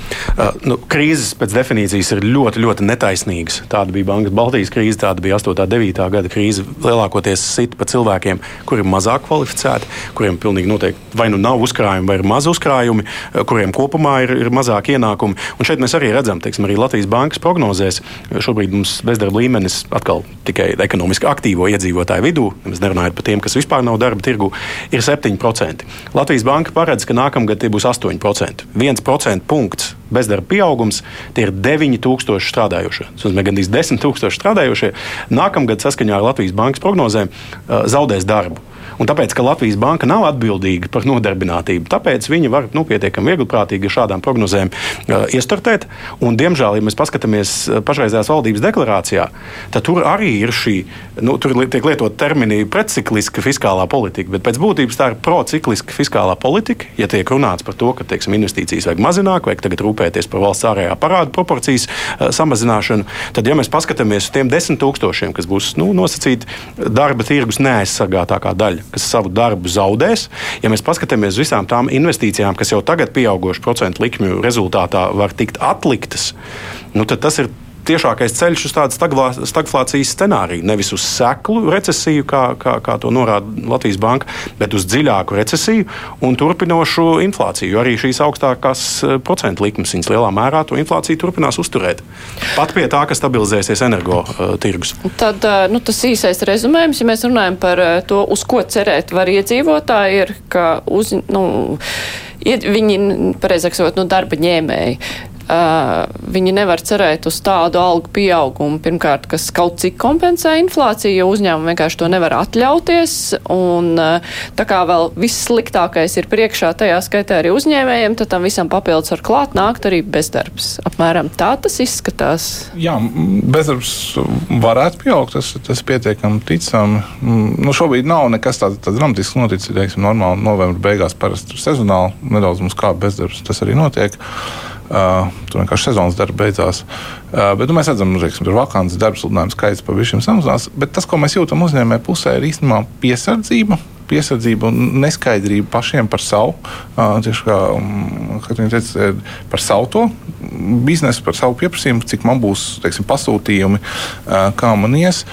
nu, krīzes pēc definīcijas ir ļoti, ļoti netaisnīgas. Tāda bija Bankas Baltijas krīze, tāda bija 8. un 9. gada krīze. Lielākoties sit pa cilvēkiem, kuriem ir mazāk kvalificēti, kuriem pilnīgi noteikti vai nu nav uzkrājumi, vai ir maz uzkrājumi, kuriem kopumā ir, ir mazāk ienākumi. Un šeit mēs arī redzam, teiksim, arī Latvijas bankas prognozēs, šobrīd mums bezdarba līmenis atkal tikai ekonomiski aktīvo iedzīvotāju vidū, mēs nerunājam par tiem, kas vispār nav darba tirgu, ir 7%. 7%. Latvijas banka paredz, ka nākamgad tie būs 8%. 1% punkts bezdarba pieaugums, tie ir 9000 strādājošie. Tas nozīmē, ka gandrīz 10 000 strādājošie nākamgad saskaņā ar Latvijas bankas prognozēm zaudēs darbu. Un tāpēc, ka Latvijas banka nav atbildīga par nodarbinātību, tāpēc viņi var nu, pietiekami viegliprātīgi šādām prognozēm uh, iestartēt. Un, diemžēl, ja mēs paskatāmies pašreizējās valdības deklarācijā, tad tur arī ir šī, nu, tur tiek lietot termini precikliska fiskālā politika, bet pēc būtības tā ir procikliska fiskālā politika. Ja tiek runāts par to, ka teiksim, investīcijas vajag mazināt, vajag tagad rūpēties par valsts ārējā parāda proporcijas uh, samazināšanu, tad, ja mēs paskatāmies uz tiem desmit tūkstošiem, kas būs nu, nosacīti darba tirgus neaizsargātākā daļa, kas savu darbu zaudēs, ja mēs paskatāmies uz visām tām investīcijām, kas jau tagad pieaugušu procentu likmju rezultātā var tikt atliktas, nu, tad tas ir tiešākais ceļš uz tādu stagflācijas scenāriju. Nevis uz seklu recesiju, kā, kā, kā to norāda Latvijas Banka, bet uz dziļāku recesiju un turpinošu inflāciju. Jo arī šīs augstākās eh, procentu likmes viņas lielā mērā to inflāciju turpinās uzturēt. Pat pie tā, ka stabilizēsies energo uh, tirgus. Tad uh, nu, tas īsais rezumējums, ja mēs runājam par to, uz ko cerēt var iedzīvotāji, ir, ka uz, nu, viņi, pareizāk sakot, nu, darba ņēmēji viņi nevar cerēt uz tādu algu pieaugumu, pirmkārt, kas kaut cik kompensē inflāciju, jo uzņēmumi vienkārši to nevar atļauties. Un uh, tā kā vēl viss sliktākais ir priekšā, tajā skaitā arī uzņēmējiem, tad tam visam papildus var klāt nākt arī bezdarbs. Apmēram tā tas izskatās. Jā, bezdarbs varētu pieaugt, tas, tas pietiekami ticami. Nu, šobrīd nav nekas tāds tā dramatisks noticis, teiksim, normāli novembra beigās parasti sezonāli, nedaudz mums kā bezdarbs, tas arī notiek. Uh, tur vienkārši sezonas darba beidzās. Uh, bet nu, mēs redzam, ka tur vakants darba sludinājuma skaits pavisam samazinās. Bet tas, ko mēs jūtam uzņēmēju pusē, ir īstenībā piesardzība. Piesardzība un neskaidrība pašiem par savu, uh, tieši kā um, teica, par savu to biznesu, par savu pieprasījumu, cik man būs teiksim, pasūtījumi, uh, kā man ies.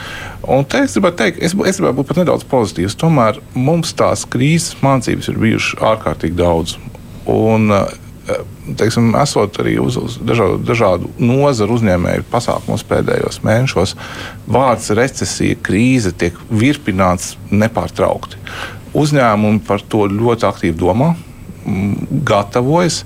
Un te es gribētu teikt, es, es gribētu būt pat nedaudz pozitīvs. Tomēr mums tās krīzes mācības ir bijušas ārkārtīgi daudz. Un, uh, teiksim, esot arī uz, uz dažādu, dažādu nozaru uzņēmēju pasākumos pēdējos mēnešos, vārds recesija, krīze tiek virpināts nepārtraukti. Uzņēmumi par to ļoti aktīvi domā, gatavojas.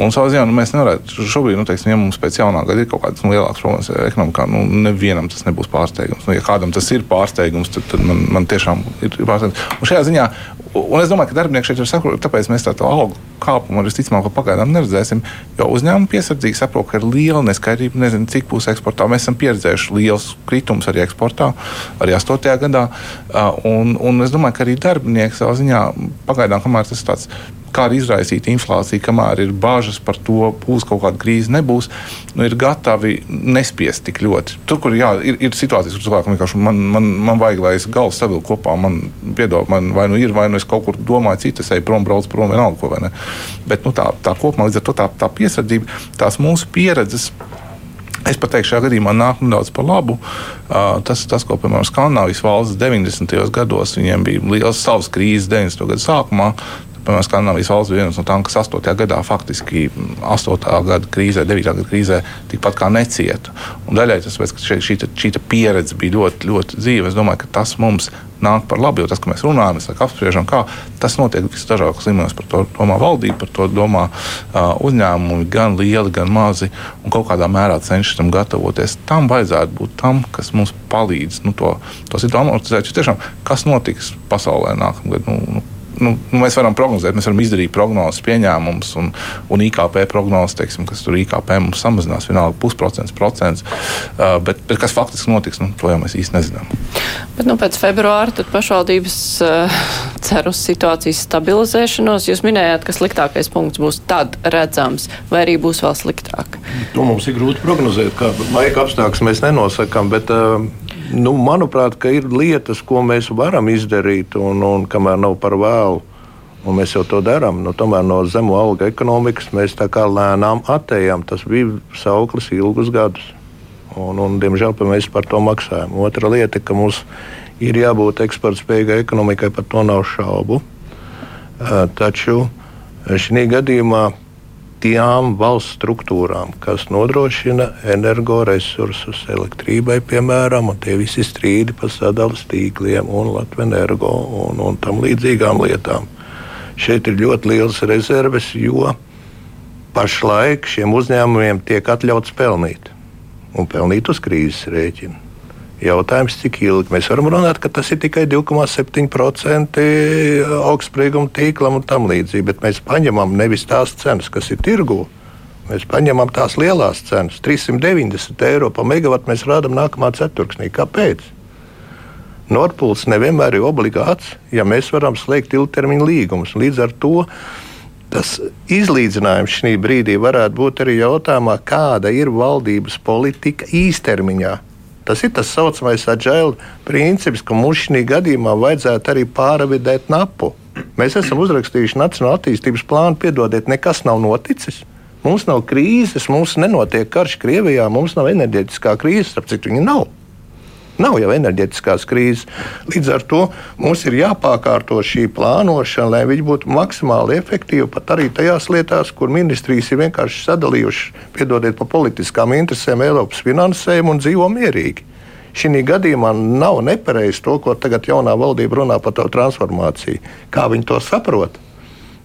Un savā ziņā nu, mēs nevarētu šobrīd, nu, teiksim, ja mums pēc jaunā gada ir kaut kādas nu, lielākas problēmas ekonomikā, nu, nevienam tas nebūs pārsteigums. Nu, ja kādam tas ir pārsteigums, tad, tad man, man tiešām ir pārsteigums. Un šajā ziņā, un es domāju, ka darbinieki šeit ir saprotami, tāpēc mēs tādu algu kāpumu visticamāk pagaidām neredzēsim, jo uzņēmumi piesardzīgi saprot, ka ir liela neskaidrība, nezinu, cik būs eksportā. Mēs esam pieredzējuši liels kritums arī eksportā, arī 8. gadā. Un, un es domāju, ka arī darbinieki savā ziņā pagaidām, kamēr tas ir tāds kā arī izraisīt inflāciju, kamēr ir bažas par to, būs kaut kāda krīze, nebūs, nu, ir gatavi nespiest tik ļoti. Tur, kur jā, ir, ir situācijas, kur cilvēkam vienkārši man, man, man vajag, lai es galvu savilku kopā, man piedod, man vai nu ir, vai nu es kaut kur domāju, citas eju prom, braucu prom, vienalga ko vai ne. Bet nu, tā, tā kopumā līdz ar to tā, tā piesardzība, tās mūsu pieredzes. Es pat teiktu, šajā gadījumā nāk nedaudz par labu. Uh, tas, tas, ko, piemēram, Skandinavijas valsts 90. gados, viņiem bija liels savas krīzes 90. gadu sākumā. Piemēram, Skandinavijas valsts bija viena no tām, kas 8. gadā faktiski 8. gada krīzē, 9. gada krīzē tikpat kā necieta. Un daļai tas pēc, ka šī, šī, pieredze bija ļoti, ļoti dzīva. Es domāju, ka tas mums nāk par labu, jo tas, ka mēs runājam, mēs apspriežam, kā tas notiek visdažādākos līmeņos. Par to domā valdība, par to domā uh, uzņēmumi, gan lieli, gan mazi, un kaut kādā mērā cenšas tam gatavoties. Tam vajadzētu būt tam, kas mums palīdz nu, to, to situāciju amortizēt. Tiešām, kas notiks pasaulē nākamgad? Nu, nu, nu, nu, mēs varam prognozēt, mēs varam izdarīt prognozes, pieņēmumus un, un IKP prognozes, teiksim, kas tur IKP mums samazinās, vienalga pusprocents, procents. Uh, bet, bet kas faktiski notiks, nu, to jau mēs īsti nezinām. Bet nu, pēc februāra tad pašvaldības uh, cer uz situācijas stabilizēšanos. Jūs minējāt, ka sliktākais punkts būs tad redzams, vai arī būs vēl sliktāk. To mums ir grūti prognozēt, kāda laika apstākļus mēs nenosakām. Bet, uh, Nu, manuprāt, ir lietas, ko mēs varam izdarīt, un, un kamēr nav par vēlu, un mēs jau to darām, nu, tomēr no zemu alga ekonomikas mēs tā kā lēnām attējām. Tas bija sauklis ilgus gadus, un, un diemžēl mēs par to maksājam. Otra lieta, ka mums ir jābūt eksportspējīgai ekonomikai, par to nav šaubu. Uh, taču šī gadījumā tām valsts struktūrām, kas nodrošina energoresursus elektrībai, piemēram, un tie visi strīdi par sadales tīkliem un Latvijas energo un, un tam līdzīgām lietām. Šeit ir ļoti liels rezerves, jo pašlaik šiem uzņēmumiem tiek atļauts pelnīt un pelnīt uz krīzes rēķina. Jautājums, cik ilgi mēs varam runāt, ka tas ir tikai 2,7% augstsprieguma tīklam un tam līdzīgi, bet mēs paņemam nevis tās cenas, kas ir tirgū. Mēs paņemam tās lielās cenas, 390 eiro par megawatu mēs rādām nākamā ceturksnī. Kāpēc? Nordpūlis nevienmēr ir obligāts, ja mēs varam slēgt ilgtermiņa līgumus. Līdz ar to tas izlīdzinājums šī brīdī varētu būt arī jautājumā, kāda ir valdības politika īstermiņā. Tas ir tas saucamais agile princips, ka mums šī gadījumā vajadzētu arī pārvidēt napu. Mēs esam uzrakstījuši Nacionālo attīstības plānu, piedodiet, nekas nav noticis. Mums nav krīzes, mums nenotiek karš Krievijā, mums nav enerģētiskā krīze, starp citu, viņa nav. Nav jau enerģētiskās krīzes. Līdz ar to mums ir jāpārkārto šī plānošana, lai viņi būtu maksimāli efektīvi pat arī tajās lietās, kur ministrijas ir vienkārši sadalījušas, piedodiet, pa politiskām interesēm Eiropas finansējumu un dzīvo mierīgi. Šī gadījumā nav nepareizi to, ko tagad jaunā valdība runā par to transformāciju. Kā viņi to saprot?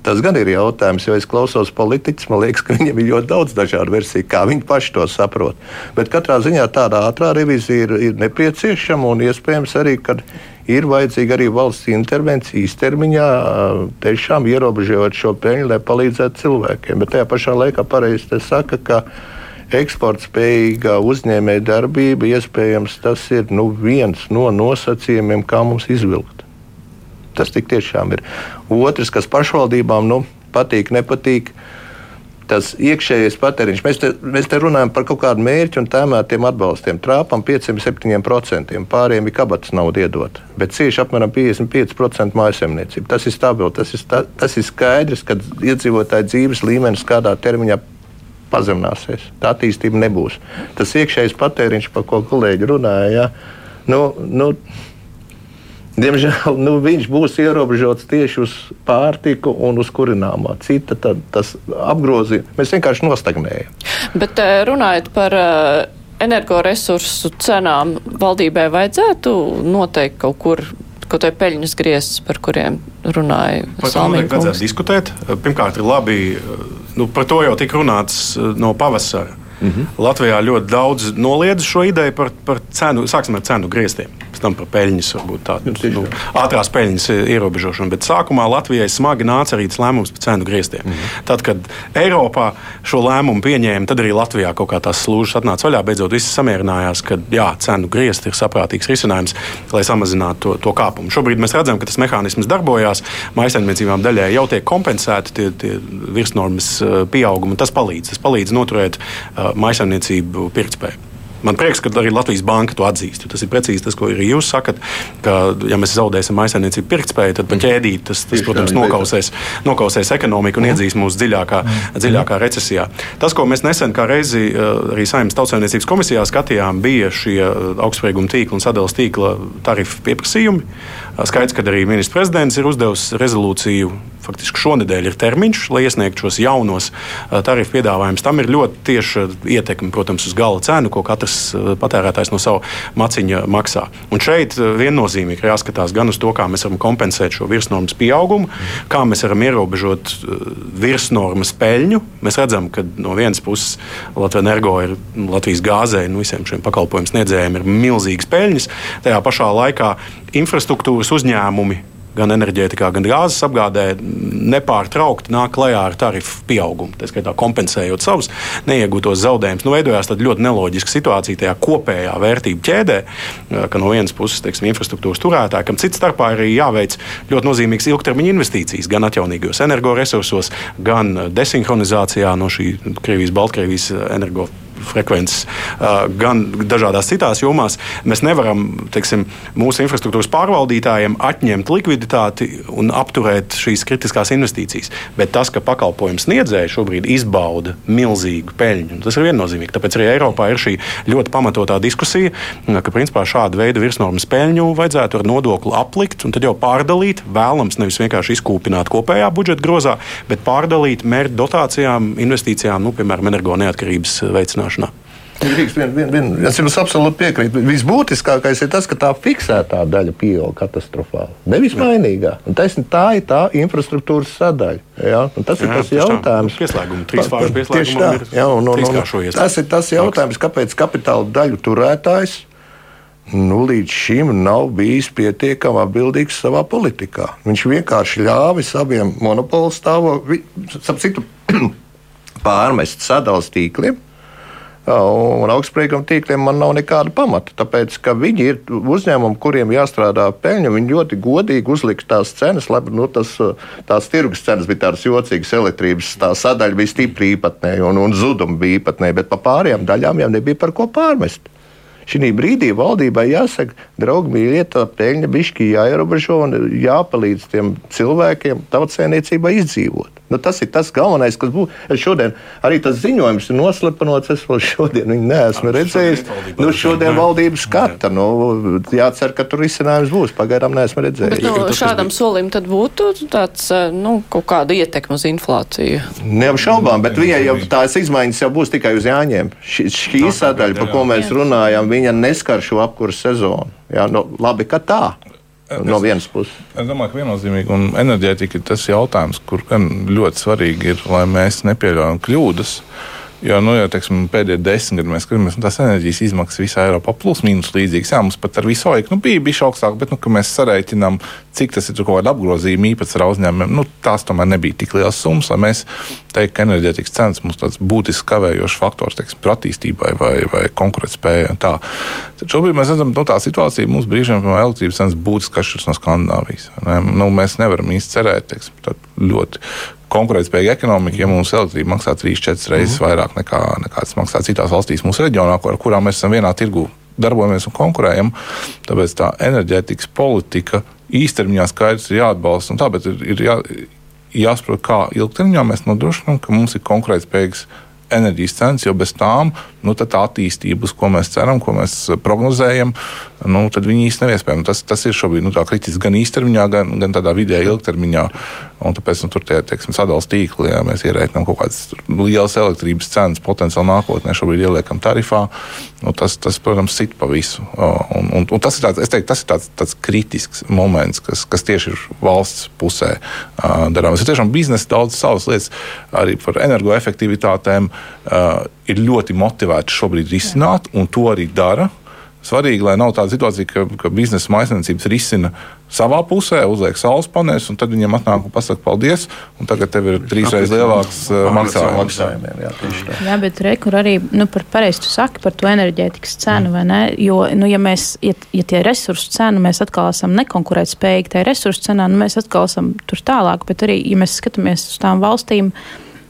Tas gan ir jautājums, jo es klausos politiķus. Man liekas, ka viņiem ir ļoti daudz dažādu versiju, kā viņi paši to saprot. Bet katrā ziņā tāda ātrā revizija ir, ir nepieciešama un iespējams arī, ka ir vajadzīga arī valsts intervencija īstermiņā, tiešām ierobežot šo peļņu, lai palīdzētu cilvēkiem. Bet tajā pašā laikā pareizi te saka, ka eksporta spējīga uzņēmēja darbība iespējams tas ir nu, viens no nosacījumiem, kā mums izvilkt. Tas tik tiešām ir. Otrs, kas pašvaldībām nu, patīk, nepatīk. Tas iekšējais patēriņš. Mēs te, mēs te runājam par kaut kādu mērķu un tēmētiem atbalstiem. Trāpam 5-7%. Pārējiem ir kabatas nauda iedot. Bet cieši apmēram 55% mājasemniecība. Tas ir stabils. Tas, ir sta, tas ir skaidrs, ka iedzīvotāju dzīves līmenis kādā termiņā pazemināsies. Tā attīstība nebūs. Tas iekšējais patēriņš, par ko kolēģi runāja, ja, nu, nu, Diemžēl nu, viņš būs ierobežots tieši uz pārtiku un uz kurināmā. Cita tad, tas apgrozījums. Mēs vienkārši nostagnējam. Bet eh, runājot par eh, energoresursu cenām, valdībai vajadzētu noteikt kaut kur kaut vai peļņas griezts, par kuriem runāja Salmīna. Vajadzētu diskutēt. Pirmkārt, ir labi, nu, par to jau tika runāts eh, no pavasara. Mm -hmm. Latvijā ļoti daudz noliedz šo ideju par, par cenu, sāksim ar cenu grieztiem pēc tam par peļņas, varbūt tādu nu, ātrās peļņas ierobežošanu. Bet sākumā Latvijai smagi nāca arī tas lēmums par cenu grieztiem. Mm -hmm. Tad, kad Eiropā šo lēmumu pieņēma, tad arī Latvijā kaut kā tās slūžas atnāca vaļā. Beidzot, visi samierinājās, ka jā, cenu griezt ir saprātīgs risinājums, lai samazinātu to, to kāpumu. Šobrīd mēs redzam, ka tas mehānisms darbojās. Maisaimniecībām daļai jau tiek kompensēti tie, tie virsnormas pieaugumi. Tas palīdz. Tas palīdz noturēt uh, maisaimniecību pirktspēju. Man prieks, ka arī Latvijas Banka to atzīst. Tas ir precīzi tas, ko arī jūs sakat. Ka, ja mēs zaudēsim aizsardzības pirktspēju, tad pa ķēdīt tas, tas protams, nokausēs, nokausēs ekonomiku un iedzīs mūs dziļākā, dziļākā recesijā. Tas, ko mēs nesen kā reizi eh, arī Saimnes tautsēmniecības komisijā skatījām, bija šie eh, augstsprieguma tīkla un sadales tīkla tarifu pieprasījumi. Skaidrs, ka arī ministrs prezidents ir uzdevis rezolūciju. Faktiski šonadēļ ir termiņš, lai iesniegtu šos jaunos tarifu piedāvājumus. Tam ir ļoti tieša ietekme, protams, uz gala cenu, ko katrs patērētājs no sava maciņa maksā. Un šeit viennozīmīgi jāskatās gan uz to, kā mēs varam kompensēt šo virsnormas pieaugumu, kā mēs varam ierobežot virsnormas peļņu. Mēs redzam, ka no vienas puses Latvijas energo ir Latvijas gāzē, nu, visiem šiem pakalpojumu sniedzējiem ir milzīgas peļņas. Tajā pašā laikā infrastruktūras uzņēmumi gan enerģētikā, gan gāzes apgādē nepārtraukti nāk klajā ar tarifu pieaugumu. Tā skaitā kompensējot savus neiegūtos zaudējumus. Nu, veidojās ļoti neloģiska situācija tajā kopējā vērtību ķēdē, ka no vienas puses teiksim, infrastruktūras turētāji, kam cits starpā arī jāveic ļoti nozīmīgas ilgtermiņa investīcijas gan atjaunīgos energoresursos, gan desinhronizācijā no šī Krievijas-Baltkrievijas energo frekvences, gan dažādās citās jomās. Mēs nevaram teiksim, mūsu infrastruktūras pārvaldītājiem atņemt likviditāti un apturēt šīs kritiskās investīcijas. Bet tas, ka pakalpojums sniedzēji šobrīd izbauda milzīgu peļņu, tas ir viennozīmīgi. Tāpēc arī Eiropā ir šī ļoti pamatotā diskusija, ka principā šāda veida virsnormas peļņu vajadzētu ar nodokli aplikt un tad jau pārdalīt. Vēlams nevis vienkārši izkūpināt kopējā budžeta grozā, bet pārdalīt mērķu dotācijām, investīcijām, nu, piemēram, energo neatkarības veicināšanā risināšanā. Vien, vien, vien, es jums absolūti piekrītu. Visbūtiskākais ir tas, ka tā fiksētā daļa pieaug katastrofāli. Nevis mainīgā. Un tas, tā ir tā infrastruktūras sadaļa. Ja? Un tas jā, ir tas jautājums. Pieslēguma, trīs fāžu pieslēguma. Jā, un, un, un, tas ir tas jautājums, kāpēc kapitāla daļu turētājs nu, līdz šim nav bijis pietiekami atbildīgs savā politikā. Viņš vienkārši ļāvis abiem monopolu stāvokļiem pārmest sadalījuma tīkliem. Un augstsprieguma tīkliem man nav nekāda pamata. Tāpēc, ka viņi ir uzņēmumi, kuriem jāstrādā peļņa, viņi ļoti godīgi uzliks tās cenas. Labi, nu, tas, tās tirgus cenas bija tādas jocīgas, elektrības tā sadaļa bija stipri īpatnēja un, un zuduma bija īpatnēja, bet pa pārējām daļām jau nebija par ko pārmest. Šī brīdī valdībai jāsaka, draugi, mīļie, tā peļņa bišķi jāierobežo un jāpalīdz tiem cilvēkiem tautsēniecībai izdzīvot. Nu, tas ir tas galvenais, kas būs. Šodien arī tas ziņojums ir noslepenots. Es vēl šodien viņu neesmu redzējis. Nu, šodien valdība skata. Nu, jācer, ka tur risinājums būs. Pagaidām neesmu redzējis. Bet, nu, šādam solim tad būtu tāds, nu, kaut kāda ietekme uz inflāciju. Neapšaubām, bet viņai jau tās izmaiņas jau būs tikai uz jāņem. Šī, šī sadaļa, par ko mēs runājam, viņa neskar šo apkursu sezonu. Jā, nu, labi, ka tā no vienas puses. Es domāju, ka viennozīmīgi un enerģētika ir tas jautājums, kur ļoti svarīgi ir, lai mēs nepieļaujam kļūdas. Jo nu, jau teiksim, pēdējie desmit gadi mēs skatāmies, nu, tās enerģijas izmaksas visā Eiropā plus mīnus līdzīgas. Jā, mums pat ar visu laiku nu, bija bijis augstāk, bet, nu, kad mēs sarēķinām, cik tas ir kaut kāda apgrozījuma īpatsvara uzņēmumiem, nu, tās tomēr nebija tik liels summas, lai mēs teiktu, ka enerģētikas cenas mums tāds būtisks kavējošs faktors teiksim, attīstībai vai, vai konkurētspējai. Šobrīd mēs redzam, ka nu, tā situācija mums brīžiem, piemēram, elektrības cenas būtiski atšķiras no Skandināvijas. Ne? Nu, mēs nevaram īsti cerēt, teiksim, ļoti konkurētspējīga ekonomika, ja mums elektrība maksā 3-4 reizes mm. vairāk nekā, nekā tas maksā citās valstīs mūsu reģionā, ar kurām mēs esam vienā tirgu darbojamies un konkurējam. Tāpēc tā enerģētikas politika īstermiņā skaidrs ir jāatbalsta. Tāpēc ir, ir jā, jāsaprot, kā ilgtermiņā mēs nodrošinām, ka mums ir konkurētspējīgs enerģijas cenas, jo bez tām nu, tā attīstība, uz ko mēs ceram, ko mēs prognozējam, nu, tad viņi īstenībā nav iespējami. Tas, tas ir šobrīd nu, kritiski gan īstermiņā, gan, gan tādā vidēji ilgtermiņā. Un tāpēc nu, tur tie sadalījuma tīkli, ja mēs ierēķinām kaut kādas lielas elektrības cenas potenciāli nākotnē, šobrīd ieliekam tarifā, nu, tas, tas, protams, sit pa visu. Un, un, un tas ir, tāds, teiktu, tas ir tāds, tāds kritisks moments, kas, kas tieši ir valsts pusē uh, darāms. Ir tiešām biznesa daudz savas lietas, arī par energoefektivitātēm uh, ir ļoti motivēti šobrīd risināt, un to arī dara. Svarīgi, lai nav tāda situācija, ka, ka biznesa maisiņniecības risina savā pusē, uzliek saules paneļus, un tad viņiem atnāk un pasakā paldies, un tagad tev ir trīsreiz lielāks uh, maksājums. Jā, jā, bet rekur arī nu, par pareizi tu saki par to enerģētikas cenu, vai ne? Jo, nu, ja mēs, ja, ja tie resursu cenu mēs atkal esam nekonkurētspējīgi, tai resursu cenā, nu, mēs atkal esam tur tālāk, bet arī, ja mēs skatāmies uz tām valstīm,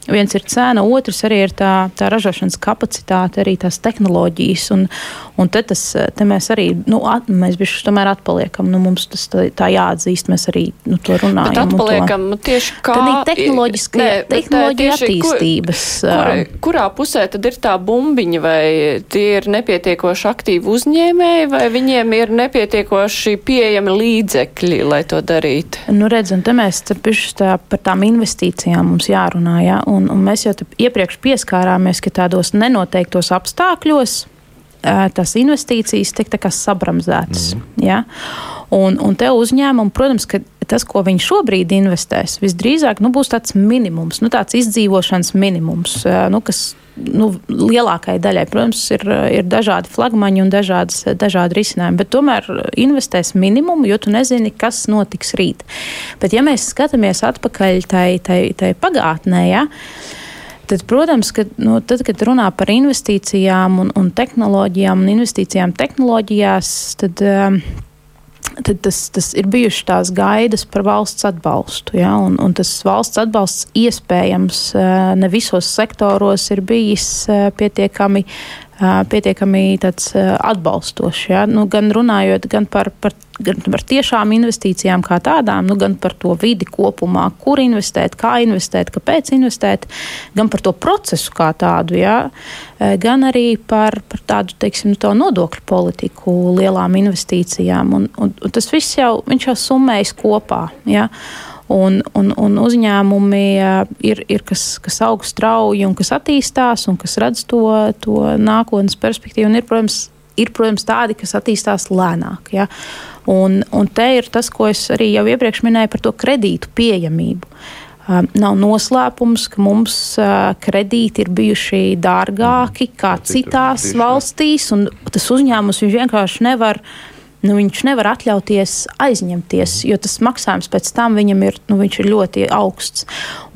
Viens ir cena, otrs arī ir tā, tā ražošanas kapacitāte, arī tās tehnoloģijas. Un, un te, tas, te mēs arī, nu, at, mēs bišķi tomēr atpaliekam. Nu, mums tas tā, tā jāatzīst, mēs arī nu, to runājam. Bet atpaliekam to, tieši kā. Tehnoloģiski, ne, tehnoloģija attīstības. Kur, kur, kurā pusē tad ir tā bumbiņa, vai tie ir nepietiekoši aktīvi uzņēmēji, vai viņiem ir nepietiekoši pieejami līdzekļi, lai to darītu? Nu, redz, un te mēs te tā, par tām investīcijām mums jārunā, jā. Un, un mēs jau iepriekš pieskārāmies, ka tādos nenoteiktos apstākļos tās investīcijas tiek sabramzētas. Mm. Ja? Un, un te uzņēmumi, protams, ka tas, ko viņi šobrīd investēs, visdrīzāk nu, būs tāds minimums, nu, tāds izdzīvošanas minimums, nu, kas nu, lielākajai daļai, protams, ir, ir dažādi flagmaņi un dažādas, dažādi risinājumi, bet tomēr investēs minimumu, jo tu nezini, kas notiks rīt. Bet, ja mēs skatāmies atpakaļ tai, tai, tai pagātnē, ja, Tad, protams, ka, nu, tad, kad runā par investīcijām un, un tehnoloģijām un investīcijām tehnoloģijās, tad um, tad tas, tas ir bijušas tās gaidas par valsts atbalstu. Ja? Un, un tas valsts atbalsts iespējams ne visos sektoros ir bijis pietiekami pietiekami atbalstošs. Ja? Nu, gan runājot gan par, par, gan par tiešām investīcijām kā tādām, nu, gan par to vidi kopumā, kur investēt, kā investēt, kāpēc investēt, gan par to procesu kā tādu, ja? gan arī par, par tādu teiksim, to nodokļu politiku, lielām investīcijām. Un, un, un tas viss jau, jau summējas kopā. Ja? Un, un, un uzņēmumi ir, ir kas, kas aug strauji un kas attīstās un kas redz to, to nākotnes perspektīvu. Un ir, protams, ir, protams, tādi, kas attīstās lēnāk. Ja? Un, un te ir tas, ko es arī jau iepriekš minēju par to kredītu pieejamību. Nav noslēpums, ka mums kredīti ir bijuši dārgāki kā citās valstīs, un tas uzņēmums vienkārši nevar nu, viņš nevar atļauties aizņemties, jo tas maksājums pēc tam viņam ir, nu, ir ļoti augsts.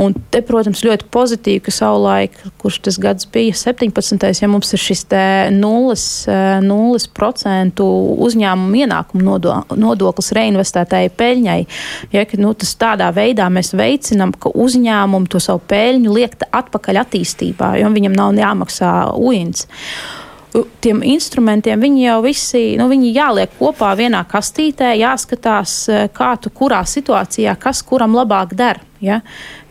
Un te, protams, ļoti pozitīvi, ka savulaik, kurš tas gads bija 17. ja mums ir šis 0%, 0 uzņēmumu ienākumu nodoklis reinvestētāji peļņai, ja, ka, nu, tas tādā veidā mēs veicinām, ka uzņēmumu to savu peļņu liek atpakaļ attīstībā, jo viņam nav jāmaksā uins tiem instrumentiem viņi jau visi nu, viņi jāliek kopā vienā kastītē, jāskatās, e, kā tu kurā situācijā, kas kuram labāk der. Ja?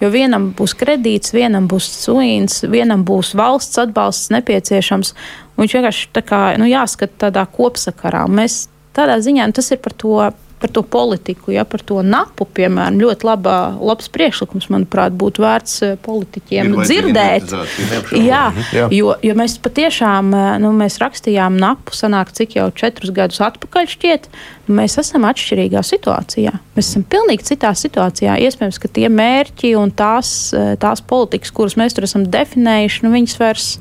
Jo vienam būs kredīts, vienam būs suīns, vienam būs valsts atbalsts nepieciešams. Viņš vienkārši kā, nu, jāskata tādā kopsakarā. Mēs tādā ziņā nu, tas ir par to par to politiku, ja par to napu, piemēram, ļoti labā, labs priekšlikums, manuprāt, būtu vērts eh, politiķiem dzirdēt. Jā, jā. Jo, jo mēs patiešām, eh, nu, mēs rakstījām napu, sanāk, cik jau četrus gadus atpakaļ šķiet, mēs esam atšķirīgā situācijā. Mēs esam pilnīgi citā situācijā. Iespējams, ka tie mērķi un tās, eh, tās politikas, kuras mēs tur esam definējuši, nu, viņas vairs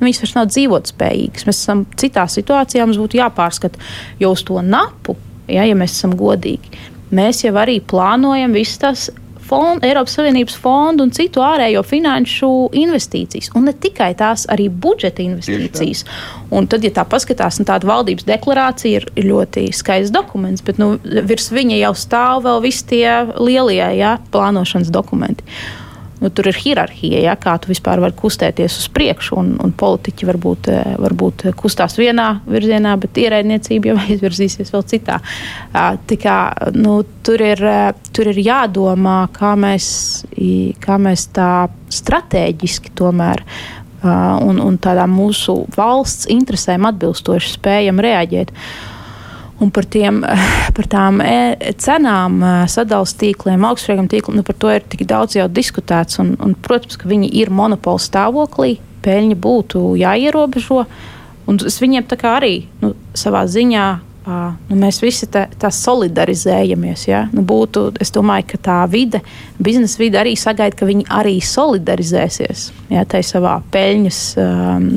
nu, viņas vairs nav dzīvotspējīgas. Mēs esam citā situācijā, mums būtu jāpārskata, jo uz to napu ja, ja mēs esam godīgi. Mēs jau arī plānojam visas tās fondu, Eiropas Savienības fondu un citu ārējo finanšu investīcijas. Un ne tikai tās, arī budžeta investīcijas. Un tad, ja tā paskatās, nu, tāda valdības deklarācija ir, ir ļoti skaists dokuments, bet nu, virs viņa jau stāv vēl visi tie lielie jā, plānošanas dokumenti nu, tur ir hierarhija, ja, kā tu vispār vari kustēties uz priekšu. Un, un politiķi varbūt, eh, varbūt kustās vienā virzienā, bet ierēdniecība jau aizvirzīsies vēl citā. Kā, nu, tur, ir, tur ir jādomā, kā mēs, kā mēs tā strateģiski tomēr. Un, un tādām mūsu valsts interesēm atbilstoši spējam reaģēt. Uh, Un par, tiem, par tām e, cenām, e, sadalījuma tīkliem, augstsprieguma tīkliem, nu, par to ir tik daudz jau diskutēts. Un, un, protams, ka viņi ir monopola stāvoklī, peļņa būtu jāierobežo. Un es viņiem arī nu, savā ziņā nu, mēs visi tā, tā solidarizējamies. Ja? Nu, būtu, es domāju, ka tā vide, biznesa vide arī sagaida, ka viņi arī solidarizēsies ja, tajā savā peļņas, um,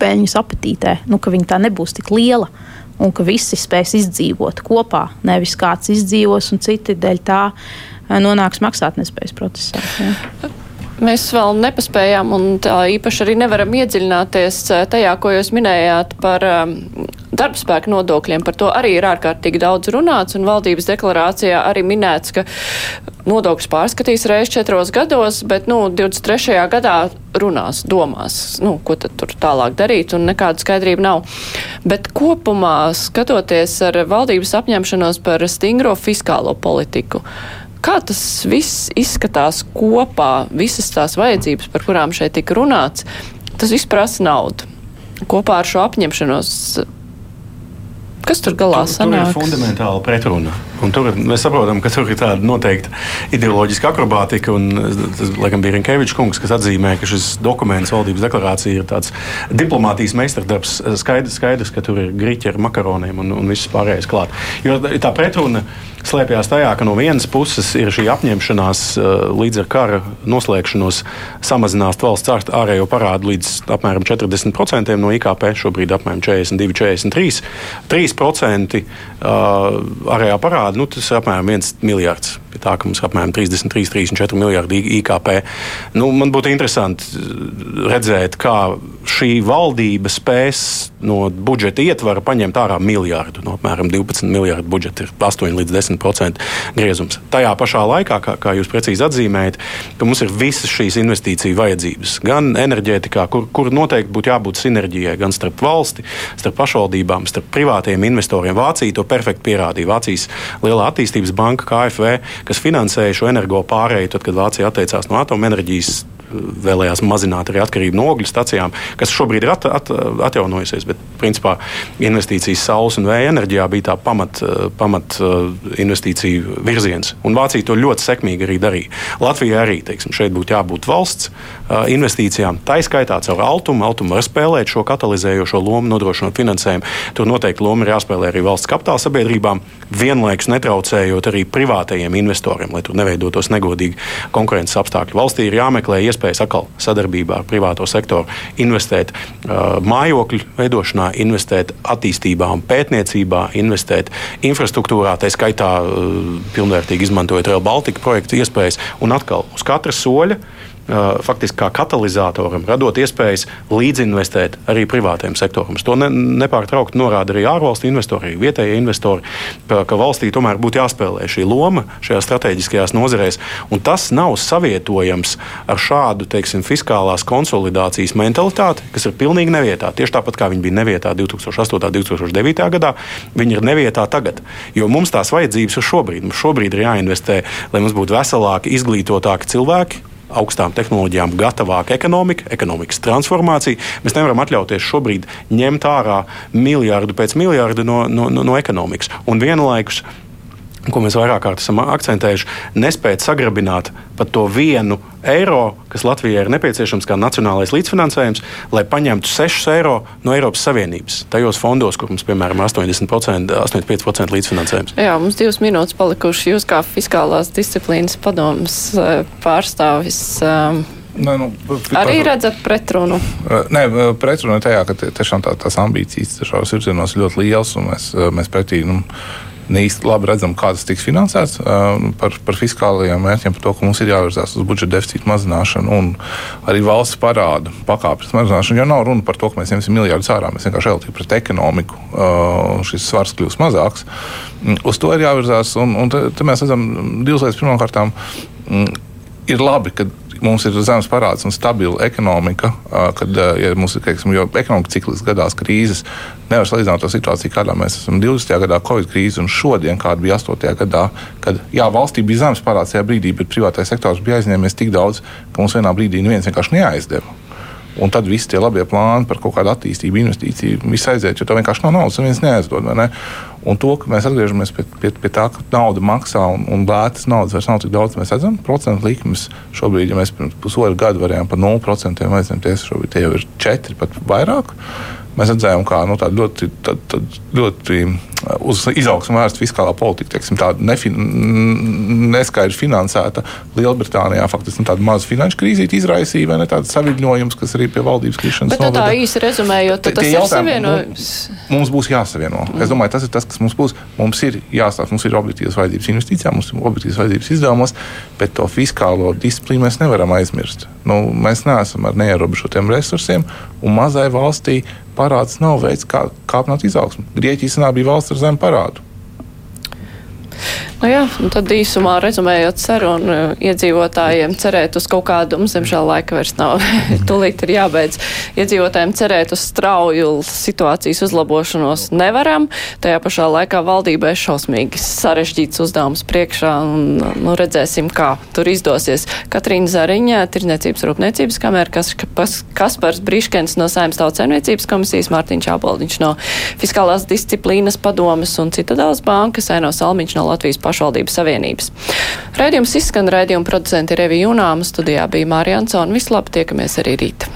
peļņas apetītē, nu, ka viņi tā nebūs tik liela. Uh, un ka visi spēs izdzīvot kopā. Nevis kāds izdzīvos un citi dēļ tā eh, nonāks maksātnespējas procesā. Ja. Mēs vēl nepaspējām un tā īpaši arī nevaram iedziļināties eh, tajā, ko jūs minējāt par darbspēku nodokļiem. Par to arī ir ārkārtīgi daudz runāts un valdības deklarācijā arī minēts, ka nodokļus pārskatīs reiz četros gados, bet, nu, 23. gadā runās, domās, nu, ko tad tur tālāk darīt un nekāda skaidrība nav. Bet kopumā skatoties ar valdības apņemšanos par stingro fiskālo politiku, Kā tas viss izskatās kopā, visas tās vajadzības, par kurām šeit tika runāts, tas viss prasa naudu. Kopā ar šo apņemšanos Kas tur galā tur, sanāks? Tur ir fundamentāla pretruna. Un tur mēs saprotam, ka tur ir tāda noteikta ideoloģiska akrobātika. Tas, laikam, bija Rinkevičs kungs, kas atzīmē, ka šis dokuments, valdības deklarācija, ir tāds diplomātijas meistardarbs. Skaidrs, skaidrs, ka tur ir grīķi ar makaroniem un, un viss pārējais klāt. Jo tā pretruna slēpjas tajā, ka no vienas puses ir šī apņemšanās līdz ar kara noslēgšanos samazināt valsts ārējo parādu līdz apmēram 40% no IKP, šobrīd apmēram 42, 43. 3% ārējā parāda, nu, tas ir apmēram 1 miljards. Pie tā, ka mums ir apmēram 33, 34 miljardi IKP. Nu, man būtu interesanti redzēt, kā šī valdība spēs no budžeta ietvara paņemt ārā miljardu. No apmēram 12 miljardu budžeta ir 8 līdz 10% griezums. Tajā pašā laikā, kā, kā jūs precīzi atzīmējat, mums ir visas šīs investīciju vajadzības. Gan enerģētikā, kur, kur noteikti būtu jābūt sinerģijai gan starp valsti, starp pašvaldībām, starp privātiem investoriem. Vācija to perfekti pierādīja. Vācijas lielā attīstības banka KFV kas finansēja šo energo pārēju, tad, kad Vācija atteicās no atomenerģijas vēlējās mazināt arī atkarību no ogļu stacijām, kas šobrīd ir at, at, atjaunojusies. Bet, principā, investīcijas saules un vēja enerģijā bija tā pamat, pamat investīciju virziens. Un Vācija to ļoti sekmīgi arī darīja. Latvija arī teiksim, šeit būtu jābūt valsts investīcijām. Tā izskaitā caur Altumu. Altuma var spēlēt šo katalizējošo lomu, nodrošinot finansējumu. Tur noteikti loma ir jāspēlē arī valsts kapitāla sabiedrībām, vienlaikus netraucējot arī privātajiem investoriem, lai tur neveidotos negodīgi konkurences apstākļi. Valstī ir jāmeklē iespējas atkal sadarbībā ar privāto sektoru investēt uh, mājokļu veidošanā, investēt attīstībā un pētniecībā, investēt infrastruktūrā, tā skaitā uh, pilnvērtīgi izmantojot Rail Baltica projektu iespējas. Un atkal uz katra soļa faktiski kā katalizatoram, radot iespējas līdzinvestēt arī privātajam sektoram. To ne, nepārtraukti norāda arī ārvalstu investori, arī vietējie investori, ka valstī tomēr būtu jāspēlē šī loma šajās strateģiskajās nozarēs. Tas nav savietojams ar šādu teiksim, fiskālās konsolidācijas mentalitāti, kas ir pilnīgi nevietā. Tieši tāpat kā viņi bija nevietā 2008. un 2009. gadā, viņi ir nevietā tagad. Jo mums tās vajadzības ir šobrīd. Mums šobrīd ir jāinvestē, lai mums būtu veselāki, izglītotāki cilvēki, augstām tehnoloģijām gatavāka ekonomika, ekonomikas transformācija. Mēs nevaram atļauties šobrīd ņemt ārā miljardu pēc miljarda no, no, no, no ekonomikas. Un vienlaikus ko mēs vairāk kārt esam akcentējuši, nespēt sagrabināt pat to vienu eiro, kas Latvijai ir nepieciešams kā nacionālais līdzfinansējums, lai paņemtu 6 eiro no Eiropas Savienības. Tajos fondos, kur mums, piemēram, ir 80%, 85% līdzfinansējums. Jā, mums divas minūtes palikušas. Jūs kā fiskālās disciplīnas padomas eh, pārstāvis. Um, Nē, nu, arī redzat pretrunu? Eh, nē, pretruna ir tajā, ka tiešām tā, tās ambīcijas šajos virzienos ir ļoti lielas, un mēs, mēs pretī nu, īsti labi redzam, kā tas tiks finansēts par, par fiskālajiem mērķiem, par to, ka mums ir jāvirzās uz budžeta deficīta mazināšanu un arī valsts parādu pakāpes mazināšanu. Jo nav runa par to, ka mēs ņemsim miljardus ārā, mēs vienkārši ejam pret ekonomiku. Šis svars kļūs mazāks. Uz to ir jāvirzās, un, un te, te mēs redzam divas lietas. Pirmkārt, ir labi, ka mums ir zemes parāds un stabila ekonomika, kad ja mums ir teiksim, ekonomika cikliski gadās krīzes, nevar salīdzināt to situāciju, kādā mēs esam 20. gadā, Covid krīze un šodien, kāda bija 8. gadā, kad jā, valstī bija zemes parāds tajā brīdī, bet privātais sektors bija aizņēmies tik daudz, ka mums vienā brīdī neviens vienkārši neaizdeva. Un tad viss tie labie plāni par kaut kādu attīstību, investīciju, viss aiziet, jo tā vienkārši nav naudas, neviens neaizdod. Ne? Un to, ka mēs atgriežamies pie, pie, pie tā, ka nauda maksā un, un lētas naudas vairs nav tik daudz, mēs redzam, procentu likmes šobrīd, ja mēs pirms pusotru gadu varējām par 0% aizņemties, šobrīd tie jau ir 4 pat vairāk. Mēs redzējām, kā nu, ļoti, tā, tā, ļoti uz izaugsmu vērsta fiskālā politika, teiksim, tāda nefin, neskaidri finansēta Lielbritānijā, faktiski nu, tāda maza finanšu krīzīte izraisīja, vai ne tāda saviņojums, kas arī pie valdības krišanas noveda. Bet tā īsi rezumējot, tas ir savienojums. Mums būs jāsavieno. Mm. Es domāju, tas ir tas, kas mums būs. Mums ir jāstāsta, mums ir objektīvas vajadzības investīcijām, mums ir objektīvas vajadzības izdevumos, bet to fiskālo disciplīnu mēs nevaram aizmirst. Nu, mēs neesam ar neierobežotiem resursiem, un mazai valstī parāds nav veids, kā kāpināt izaugsmu. Grieķija bija valsts ar zemu parādu. Nu jā, tad īsumā rezumējot sarunu, iedzīvotājiem cerēt uz kaut kādu, mums diemžēl laika vairs nav, tūlīt ir jābeidz. Iedzīvotājiem cerēt uz strauju situācijas uzlabošanos nevaram, tajā pašā laikā valdībai šausmīgi sarežģīts uzdevums priekšā un nu, redzēsim, kā tur izdosies. Katrīna Zariņā, Tirniecības rūpniecības kamera, kas, kas, Kaspars Briškens no Saimnes tautsaimniecības komisijas, Mārtiņš Āboldiņš no Fiskālās disciplīnas padomas un Citadāls bankas, Aino Salmiņš no Latvijas pašvaldības savienības. Raidījums izskan, raidījuma producenti ir Evi Junāma, studijā bija Mārija Ansona. Vislabāk, tiekamies arī rīt!